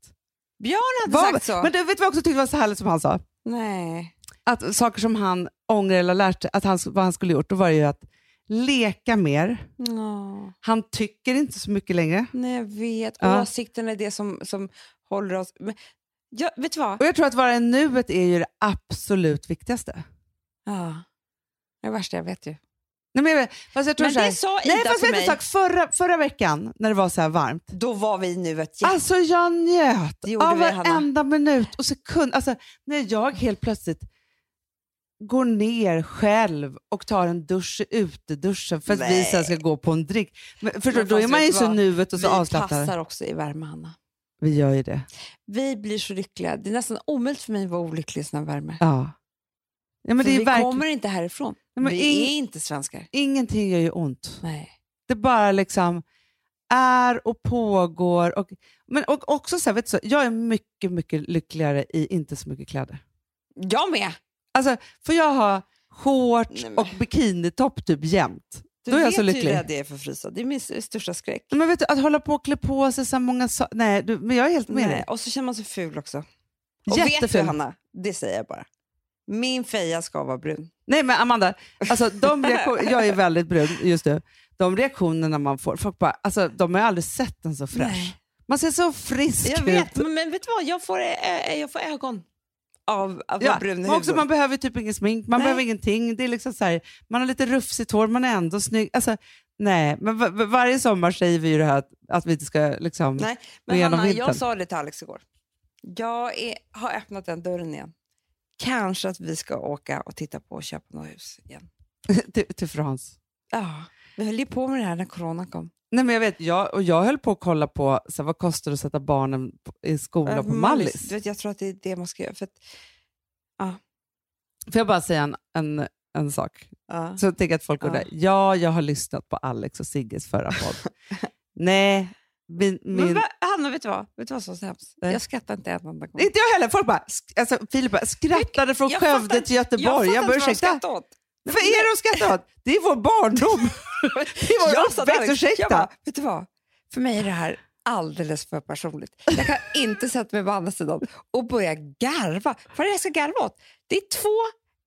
[SPEAKER 2] Björn hade
[SPEAKER 1] Vad-
[SPEAKER 2] sagt så.
[SPEAKER 1] Men du vet vad jag också tyckte var så härligt som han sa?
[SPEAKER 2] Nej.
[SPEAKER 1] Att saker som han ångrar eller lärt sig, att han, vad han skulle gjort, då var det ju att leka mer.
[SPEAKER 2] Nå.
[SPEAKER 1] Han tycker inte så mycket längre.
[SPEAKER 2] Nej, jag vet.
[SPEAKER 1] Ja.
[SPEAKER 2] Åsikten är det som, som håller oss... Men, ja, vet du vad?
[SPEAKER 1] Och jag tror att vara i nuet är ju det absolut viktigaste.
[SPEAKER 2] Ja. Det är det värsta jag vet ju.
[SPEAKER 1] Nej, men jag fast jag tror
[SPEAKER 2] Men
[SPEAKER 1] här,
[SPEAKER 2] det sa Ida
[SPEAKER 1] Nej, fast vet
[SPEAKER 2] mig.
[SPEAKER 1] sak? Förra, förra veckan när det var så här varmt,
[SPEAKER 2] Då var vi nu ett jätte...
[SPEAKER 1] Alltså jag njöt av varenda minut och sekund. Alltså, när jag helt plötsligt går ner själv och tar en dusch i uteduschen för att vi
[SPEAKER 2] Nej.
[SPEAKER 1] sen ska gå på en drink. Men, förstår,
[SPEAKER 2] Men
[SPEAKER 1] då är man ju så nuet och så
[SPEAKER 2] vi
[SPEAKER 1] avslappnad.
[SPEAKER 2] passar också i värme, Hanna.
[SPEAKER 1] Vi gör ju det.
[SPEAKER 2] Vi blir så lyckliga. Det är nästan omöjligt för mig att vara olycklig i sån här värme.
[SPEAKER 1] Ja. ja men
[SPEAKER 2] för
[SPEAKER 1] det är
[SPEAKER 2] vi
[SPEAKER 1] verkligen,
[SPEAKER 2] kommer inte härifrån.
[SPEAKER 1] Nej,
[SPEAKER 2] vi
[SPEAKER 1] ing-
[SPEAKER 2] är inte svenskar.
[SPEAKER 1] Ingenting gör ju ont.
[SPEAKER 2] Nej.
[SPEAKER 1] Det bara liksom är och pågår. Och, men och också så här, vet du, så, jag är mycket, mycket lyckligare i inte så mycket kläder.
[SPEAKER 2] Jag med!
[SPEAKER 1] Alltså, får jag ha shorts och bikinitopp typ jämt,
[SPEAKER 2] Du
[SPEAKER 1] då är jag
[SPEAKER 2] vet
[SPEAKER 1] så lycklig.
[SPEAKER 2] rädd jag är för frysa. Det är min största skräck.
[SPEAKER 1] Men vet du, att hålla på och klä på sig så många saker. Nej, du, men jag är helt med dig.
[SPEAKER 2] Och så känner man sig ful också. Och vet du,
[SPEAKER 1] Jätteful.
[SPEAKER 2] Hanna, det säger jag bara. Min feja ska vara brun.
[SPEAKER 1] Nej men Amanda, alltså, de [laughs] jag är väldigt brun just nu. De reaktionerna man får, folk bara, alltså, de har ju aldrig sett en så fräsch.
[SPEAKER 2] Nej.
[SPEAKER 1] Man ser så frisk
[SPEAKER 2] Jag
[SPEAKER 1] ut.
[SPEAKER 2] vet, men, men vet du vad? Jag får, äh, jag får ögon av att
[SPEAKER 1] Ja,
[SPEAKER 2] brun i
[SPEAKER 1] men också, man behöver typ ingen smink, man
[SPEAKER 2] Nej.
[SPEAKER 1] behöver ingenting. Det är liksom så här, man har lite rufsigt hår, man är ändå snygg. Alltså, nej, men va- va- varje sommar säger vi ju det här att, att vi inte ska liksom,
[SPEAKER 2] Nej,
[SPEAKER 1] gå
[SPEAKER 2] men
[SPEAKER 1] igenom
[SPEAKER 2] Hanna, jag
[SPEAKER 1] vintern.
[SPEAKER 2] sa det till Alex igår. Jag är, har öppnat den dörren igen. Kanske att vi ska åka och titta på och köpa något hus igen. [laughs]
[SPEAKER 1] till, till Frans.
[SPEAKER 2] Ja, vi höll ju på med det här när corona kom.
[SPEAKER 1] Nej, men jag, vet, jag, och jag höll på att kolla på så här, vad kostar det att sätta barnen i skolan
[SPEAKER 2] Äh,
[SPEAKER 1] på Mallis.
[SPEAKER 2] Du vet, jag tror att det är det man ska göra. För att,
[SPEAKER 1] Får jag bara säga en, en, en sak?
[SPEAKER 2] ja.
[SPEAKER 1] Så tänker jag att folk undrar, ja, jag har lyssnat på Alex och Sigges förra podd. [laughs] Nej, min,
[SPEAKER 2] Men
[SPEAKER 1] min,
[SPEAKER 2] va, Hanna, vet du vad? Vet du vad som är så hemskt? Jag skrattar inte en enda gång.
[SPEAKER 1] inte jag heller. Folk bara, alltså, Filip bara, skrattade från
[SPEAKER 2] Jag
[SPEAKER 1] Skövde
[SPEAKER 2] fattar-
[SPEAKER 1] till Göteborg.
[SPEAKER 2] Jag
[SPEAKER 1] Jag, bara, ursäkta. Vad är det de skrattar åt? Det är vår barndom. [laughs] Det är vår
[SPEAKER 2] Jag
[SPEAKER 1] uppväxt, ursäkta.
[SPEAKER 2] bara, vet du vad? För mig är det här alldeles för personligt. Jag kan inte sätta mig på andra sidan och börja garva. Vad är det jag ska garva åt? Det är två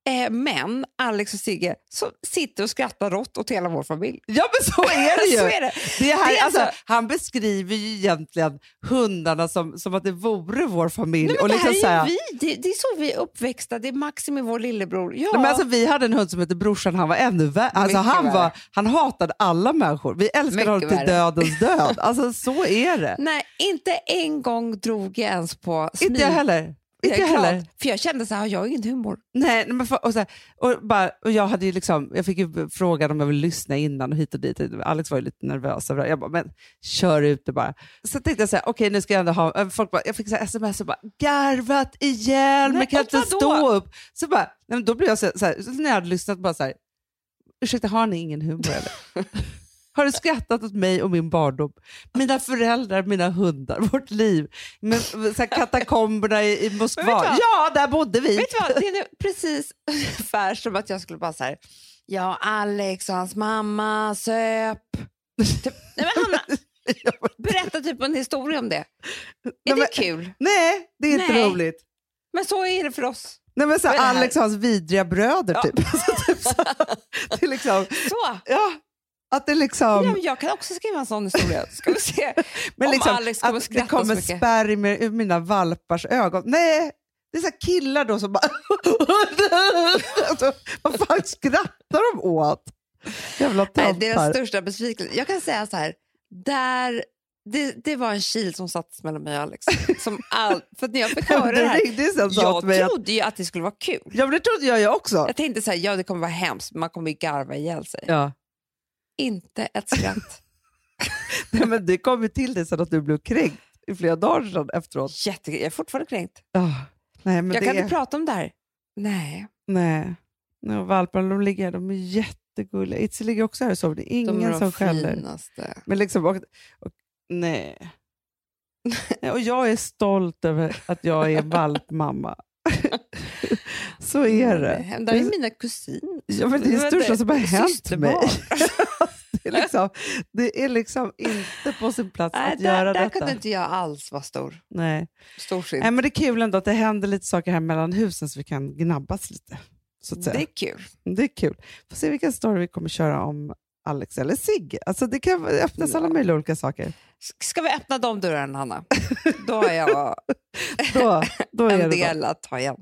[SPEAKER 2] eh, män, Alex och Sigge, som sitter och skrattar rått åt hela vår familj.
[SPEAKER 1] Ja, men så är det [laughs] ju.
[SPEAKER 2] Så är det.
[SPEAKER 1] Det här,
[SPEAKER 2] Det är
[SPEAKER 1] alltså,
[SPEAKER 2] alltså-
[SPEAKER 1] han beskriver ju egentligen hundarna som, som att det vore vår familj.
[SPEAKER 2] Nej, men
[SPEAKER 1] och
[SPEAKER 2] det
[SPEAKER 1] liksom
[SPEAKER 2] här
[SPEAKER 1] så
[SPEAKER 2] är
[SPEAKER 1] här,
[SPEAKER 2] ju vi. Det, det är så vi är uppväxta. Det är Maxim, vår lillebror. Ja.
[SPEAKER 1] Nej, men alltså, vi hade en hund som hette Brorsan, han var ännu värre. Alltså,
[SPEAKER 2] Mycket
[SPEAKER 1] han, var,
[SPEAKER 2] värre.
[SPEAKER 1] han hatade alla människor. Vi älskade
[SPEAKER 2] Mycket
[SPEAKER 1] honom till
[SPEAKER 2] värre.
[SPEAKER 1] dödens död. Alltså så är det. [laughs]
[SPEAKER 2] Nej, inte en gång drog jag ens på smyg.
[SPEAKER 1] Inte jag heller. Inte jag heller.
[SPEAKER 2] För jag kände så här, jag har ingen humor.
[SPEAKER 1] Nej, men för, och så här, och bara, och jag, hade ju liksom, jag fick ju frågan om jag ville lyssna innan och hit och dit. Alex var ju lite nervös. över det. Jag bara, men kör ut det bara. Så tänkte jag så här, okej nu ska jag ändå ha, äh, folk bara, jag fick så här sms och bara, garvat ihjäl, men kan inte stå upp. Så bara, nej, då blev jag så, så, här, så när jag hade lyssnat bara så här, ursäkta har ni ingen humor eller? [laughs] Har du skrattat åt mig och min barndom? Mina föräldrar, mina hundar, vårt liv. Men, så här, katakomberna i, i Moskva. Ja, där bodde vi.
[SPEAKER 2] Vet du vad, det är precis ungefär som att jag skulle bara så här, ja Alex och hans mamma söp. Typ, nej men Hanna, [laughs] berätta typ en historia om det. Är
[SPEAKER 1] Nej,
[SPEAKER 2] det kul?
[SPEAKER 1] Nej, det är inte
[SPEAKER 2] Nej.
[SPEAKER 1] roligt.
[SPEAKER 2] Men så är det för oss.
[SPEAKER 1] Nej, men så? Alex och hans vidriga bröder
[SPEAKER 2] Ja.
[SPEAKER 1] typ. Alltså, [laughs] typ så, är liksom,
[SPEAKER 2] Så.
[SPEAKER 1] ja, att det liksom,
[SPEAKER 2] Ja, men jag kan också skriva en sån historia. [laughs] Ska vi se
[SPEAKER 1] men
[SPEAKER 2] om
[SPEAKER 1] liksom
[SPEAKER 2] Alex kommer
[SPEAKER 1] att det
[SPEAKER 2] skratta så
[SPEAKER 1] kommer
[SPEAKER 2] mycket.
[SPEAKER 1] spermier ur mina valpars ögon. Nej, det är så killar då som bara... [laughs] alltså, vad fan skrattar de åt? Jävla
[SPEAKER 2] Nej, det är den största besvikelsen. Jag kan säga så här, där, det, det var en kil som sattes mellan mig och Alex. Som all, för när jag fick höra det här, jag trodde ju att det skulle vara kul.
[SPEAKER 1] Ja, men det trodde jag ju också.
[SPEAKER 2] Jag tänkte så här, ja det kommer vara hemskt, man kommer ju garva ihjäl sig.
[SPEAKER 1] Ja.
[SPEAKER 2] Inte ett skratt. [laughs]
[SPEAKER 1] Nej, men det kom ju till dig sen att du blev kränkt i flera dagar sedan efteråt.
[SPEAKER 2] Jätte, jag är fortfarande kränkt.
[SPEAKER 1] Oh, nej, men
[SPEAKER 2] jag
[SPEAKER 1] det
[SPEAKER 2] kan inte prata om det här. Nej.
[SPEAKER 1] Nej. Och valparna de ligger här, de är jättegulliga. Itzy ligger också här och sover. Det är
[SPEAKER 2] De är
[SPEAKER 1] ingen
[SPEAKER 2] de
[SPEAKER 1] som skäller.
[SPEAKER 2] finaste.
[SPEAKER 1] Men liksom, och, och, [laughs] nej. Och jag är stolt över att jag är valpmamma. [laughs] [laughs] Så är det.
[SPEAKER 2] Det här är mina kusiner.
[SPEAKER 1] Ja, men det är det största som har [laughs] hänt mig. [laughs] det, är liksom, det är liksom inte på sin plats
[SPEAKER 2] Nej,
[SPEAKER 1] att
[SPEAKER 2] där,
[SPEAKER 1] göra
[SPEAKER 2] där
[SPEAKER 1] detta.
[SPEAKER 2] kunde inte jag alls vara stor.
[SPEAKER 1] Nej. Nej, men det är kul ändå att det händer lite saker här mellan husen så vi kan gnabbas lite.
[SPEAKER 2] Det är kul.
[SPEAKER 1] Det är kul. Får se vilken story vi kommer köra om Alex eller Sigge. Alltså det kan öppnas alla
[SPEAKER 2] Ja.
[SPEAKER 1] möjliga olika saker.
[SPEAKER 2] Ska vi öppna de dörrarna, Hanna? Då har jag [laughs]
[SPEAKER 1] Då, då är [laughs]
[SPEAKER 2] en del att ta igen.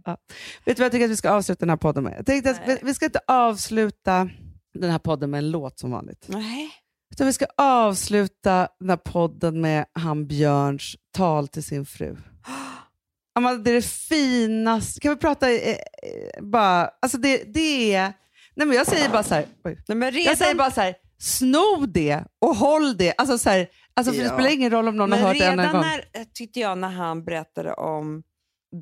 [SPEAKER 1] Vet du vad jag tycker att vi ska avsluta den här podden med? Jag tänkte att vi, vi ska inte avsluta den här podden med en låt som vanligt.
[SPEAKER 2] Nej.
[SPEAKER 1] Utan vi ska avsluta den här podden med han Björns tal till sin fru. [gasps] Amanda, det är det finaste. Kan vi prata eh, bara... Alltså det, det är... Nej men jag säger bara så här... Oj.
[SPEAKER 2] Nej, men redan,
[SPEAKER 1] Jag säger bara så här, sno det och håll det. Alltså så här, alltså för Det spelar ingen roll om någon
[SPEAKER 2] men
[SPEAKER 1] har hört det en
[SPEAKER 2] redan
[SPEAKER 1] gång.
[SPEAKER 2] när, eh, tyckte jag när han berättade om,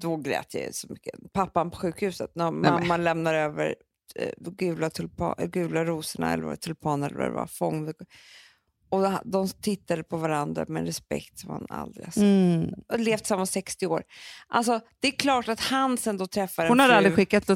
[SPEAKER 2] då grät jag så mycket, pappan på sjukhuset, när
[SPEAKER 1] men-
[SPEAKER 2] mamma lämnar över eh, gula, tulpa, gula rosorna, eller tulpaner eller vad det var, fång. Och de tittade på varandra med respekt som han aldrig har sett.
[SPEAKER 1] Mm.
[SPEAKER 2] Och levt tillsammans 60 år. Alltså, det är klart att han sen då träffar
[SPEAKER 1] Hon
[SPEAKER 2] en
[SPEAKER 1] har
[SPEAKER 2] fru.
[SPEAKER 1] aldrig skickat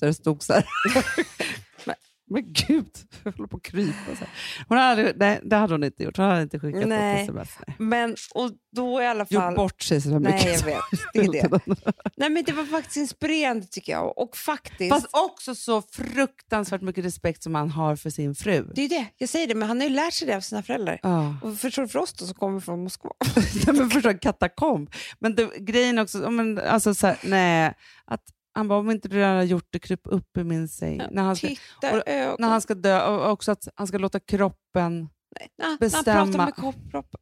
[SPEAKER 1] där det stod så här. [laughs]
[SPEAKER 2] Men-
[SPEAKER 1] Men gud, [laughs] jag håller på att krypa. Så här. Hon har aldrig, nej, det hade hon inte gjort. Hon hade inte skickat
[SPEAKER 2] Nej.
[SPEAKER 1] ett sms. Nej.
[SPEAKER 2] Men, och då i alla
[SPEAKER 1] Gjort
[SPEAKER 2] fall...
[SPEAKER 1] bort sig så där
[SPEAKER 2] Nej,
[SPEAKER 1] mycket.
[SPEAKER 2] jag vet. Det är det. [laughs] Nej, men det var faktiskt inspirerande tycker jag. Och faktiskt...
[SPEAKER 1] Fast också så fruktansvärt mycket respekt som han har för sin fru.
[SPEAKER 2] Det är det, jag säger det, men han har ju lärt sig det av sina föräldrar.
[SPEAKER 1] Ja.
[SPEAKER 2] Och förstår du för oss då som kommer från Moskva? [laughs]
[SPEAKER 1] Nej, men förstå, en katakomb. Men det, grejen också, men, alltså, så här, nej, att han bara, om inte du redan har gjort det, kryp upp i min säng. när, han ska,
[SPEAKER 2] Titta
[SPEAKER 1] och- när han ska dö, och också att han ska låta kroppen...
[SPEAKER 2] Nej, när, när han
[SPEAKER 1] bestämma.
[SPEAKER 2] pratar med kropp- kroppen.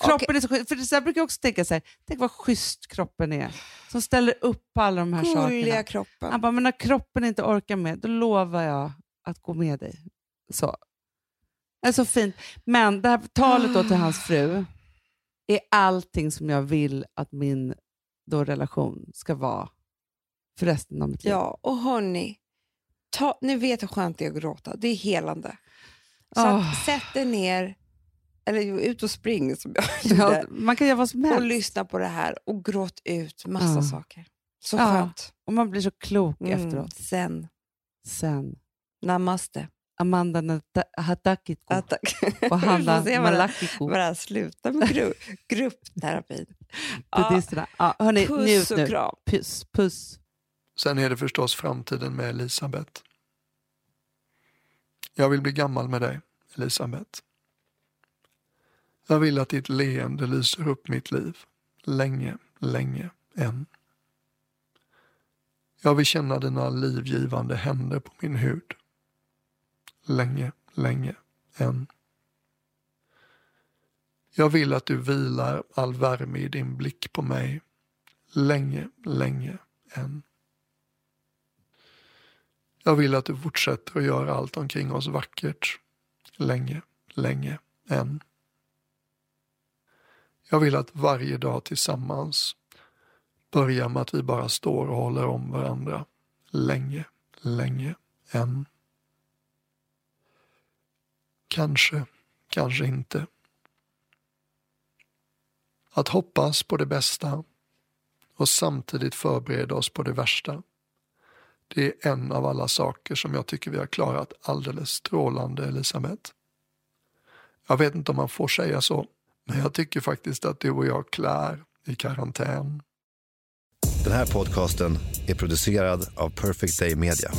[SPEAKER 1] Kroppen är så schysst. För det så brukar jag också tänka så här, tänk vad schysst kroppen är. Som ställer upp på alla de här
[SPEAKER 2] Gulliga
[SPEAKER 1] sakerna.
[SPEAKER 2] kroppen.
[SPEAKER 1] Han bara, men när kroppen inte orkar med, då lovar jag att gå med dig. Så. Det är så fint. Men det här talet då till hans fru är allting som jag vill att min då relation ska vara för resten av mitt liv.
[SPEAKER 2] Ja, och hörni, ta, ni vet hur skönt det är att gråta. Det är helande. Så
[SPEAKER 1] Ah.
[SPEAKER 2] att, sätt er ner, eller ut och spring som jag [laughs]
[SPEAKER 1] Ja,
[SPEAKER 2] gjorde,
[SPEAKER 1] man kan göra vad som
[SPEAKER 2] och
[SPEAKER 1] helst.
[SPEAKER 2] lyssna på det här och gråt ut massa
[SPEAKER 1] Ja.
[SPEAKER 2] saker. Så
[SPEAKER 1] Ja.
[SPEAKER 2] skönt.
[SPEAKER 1] Och man blir så klok
[SPEAKER 2] Mm,
[SPEAKER 1] efteråt.
[SPEAKER 2] Sen,
[SPEAKER 1] Sen.
[SPEAKER 2] namaste.
[SPEAKER 1] Amanda Hatakiko
[SPEAKER 2] Ja, tack. [laughs]
[SPEAKER 1] och Hanna Malakiko.
[SPEAKER 2] här slutar med gru, [laughs] gruppterapin.
[SPEAKER 1] Buddhisterna. Ja, hörni,
[SPEAKER 2] puss
[SPEAKER 1] njut
[SPEAKER 2] och
[SPEAKER 1] nu.
[SPEAKER 2] kram.
[SPEAKER 1] Puss, puss.
[SPEAKER 3] Sen är det förstås framtiden med Elisabeth. Jag vill bli gammal med dig, Elisabeth. Jag vill att ditt leende lyser upp mitt liv. Länge, länge än. Jag vill känna dina livgivande händer på min hud. Länge, länge än. Jag vill att du vilar all värme i din blick på mig. Länge, länge än. Jag vill att du fortsätter att göra allt omkring oss vackert. Länge, länge än. Jag vill att varje dag tillsammans börjar med att vi bara står och håller om varandra. Länge, länge än. Kanske, kanske inte. Att hoppas på det bästa och samtidigt förbereda oss på det värsta. Det är en av alla saker som jag tycker vi har klarat alldeles strålande, Elisabeth. Jag vet inte om man får säga så, men jag tycker faktiskt att du och jag klär i karantän.
[SPEAKER 6] Den här podcasten är producerad av Perfect Day Media.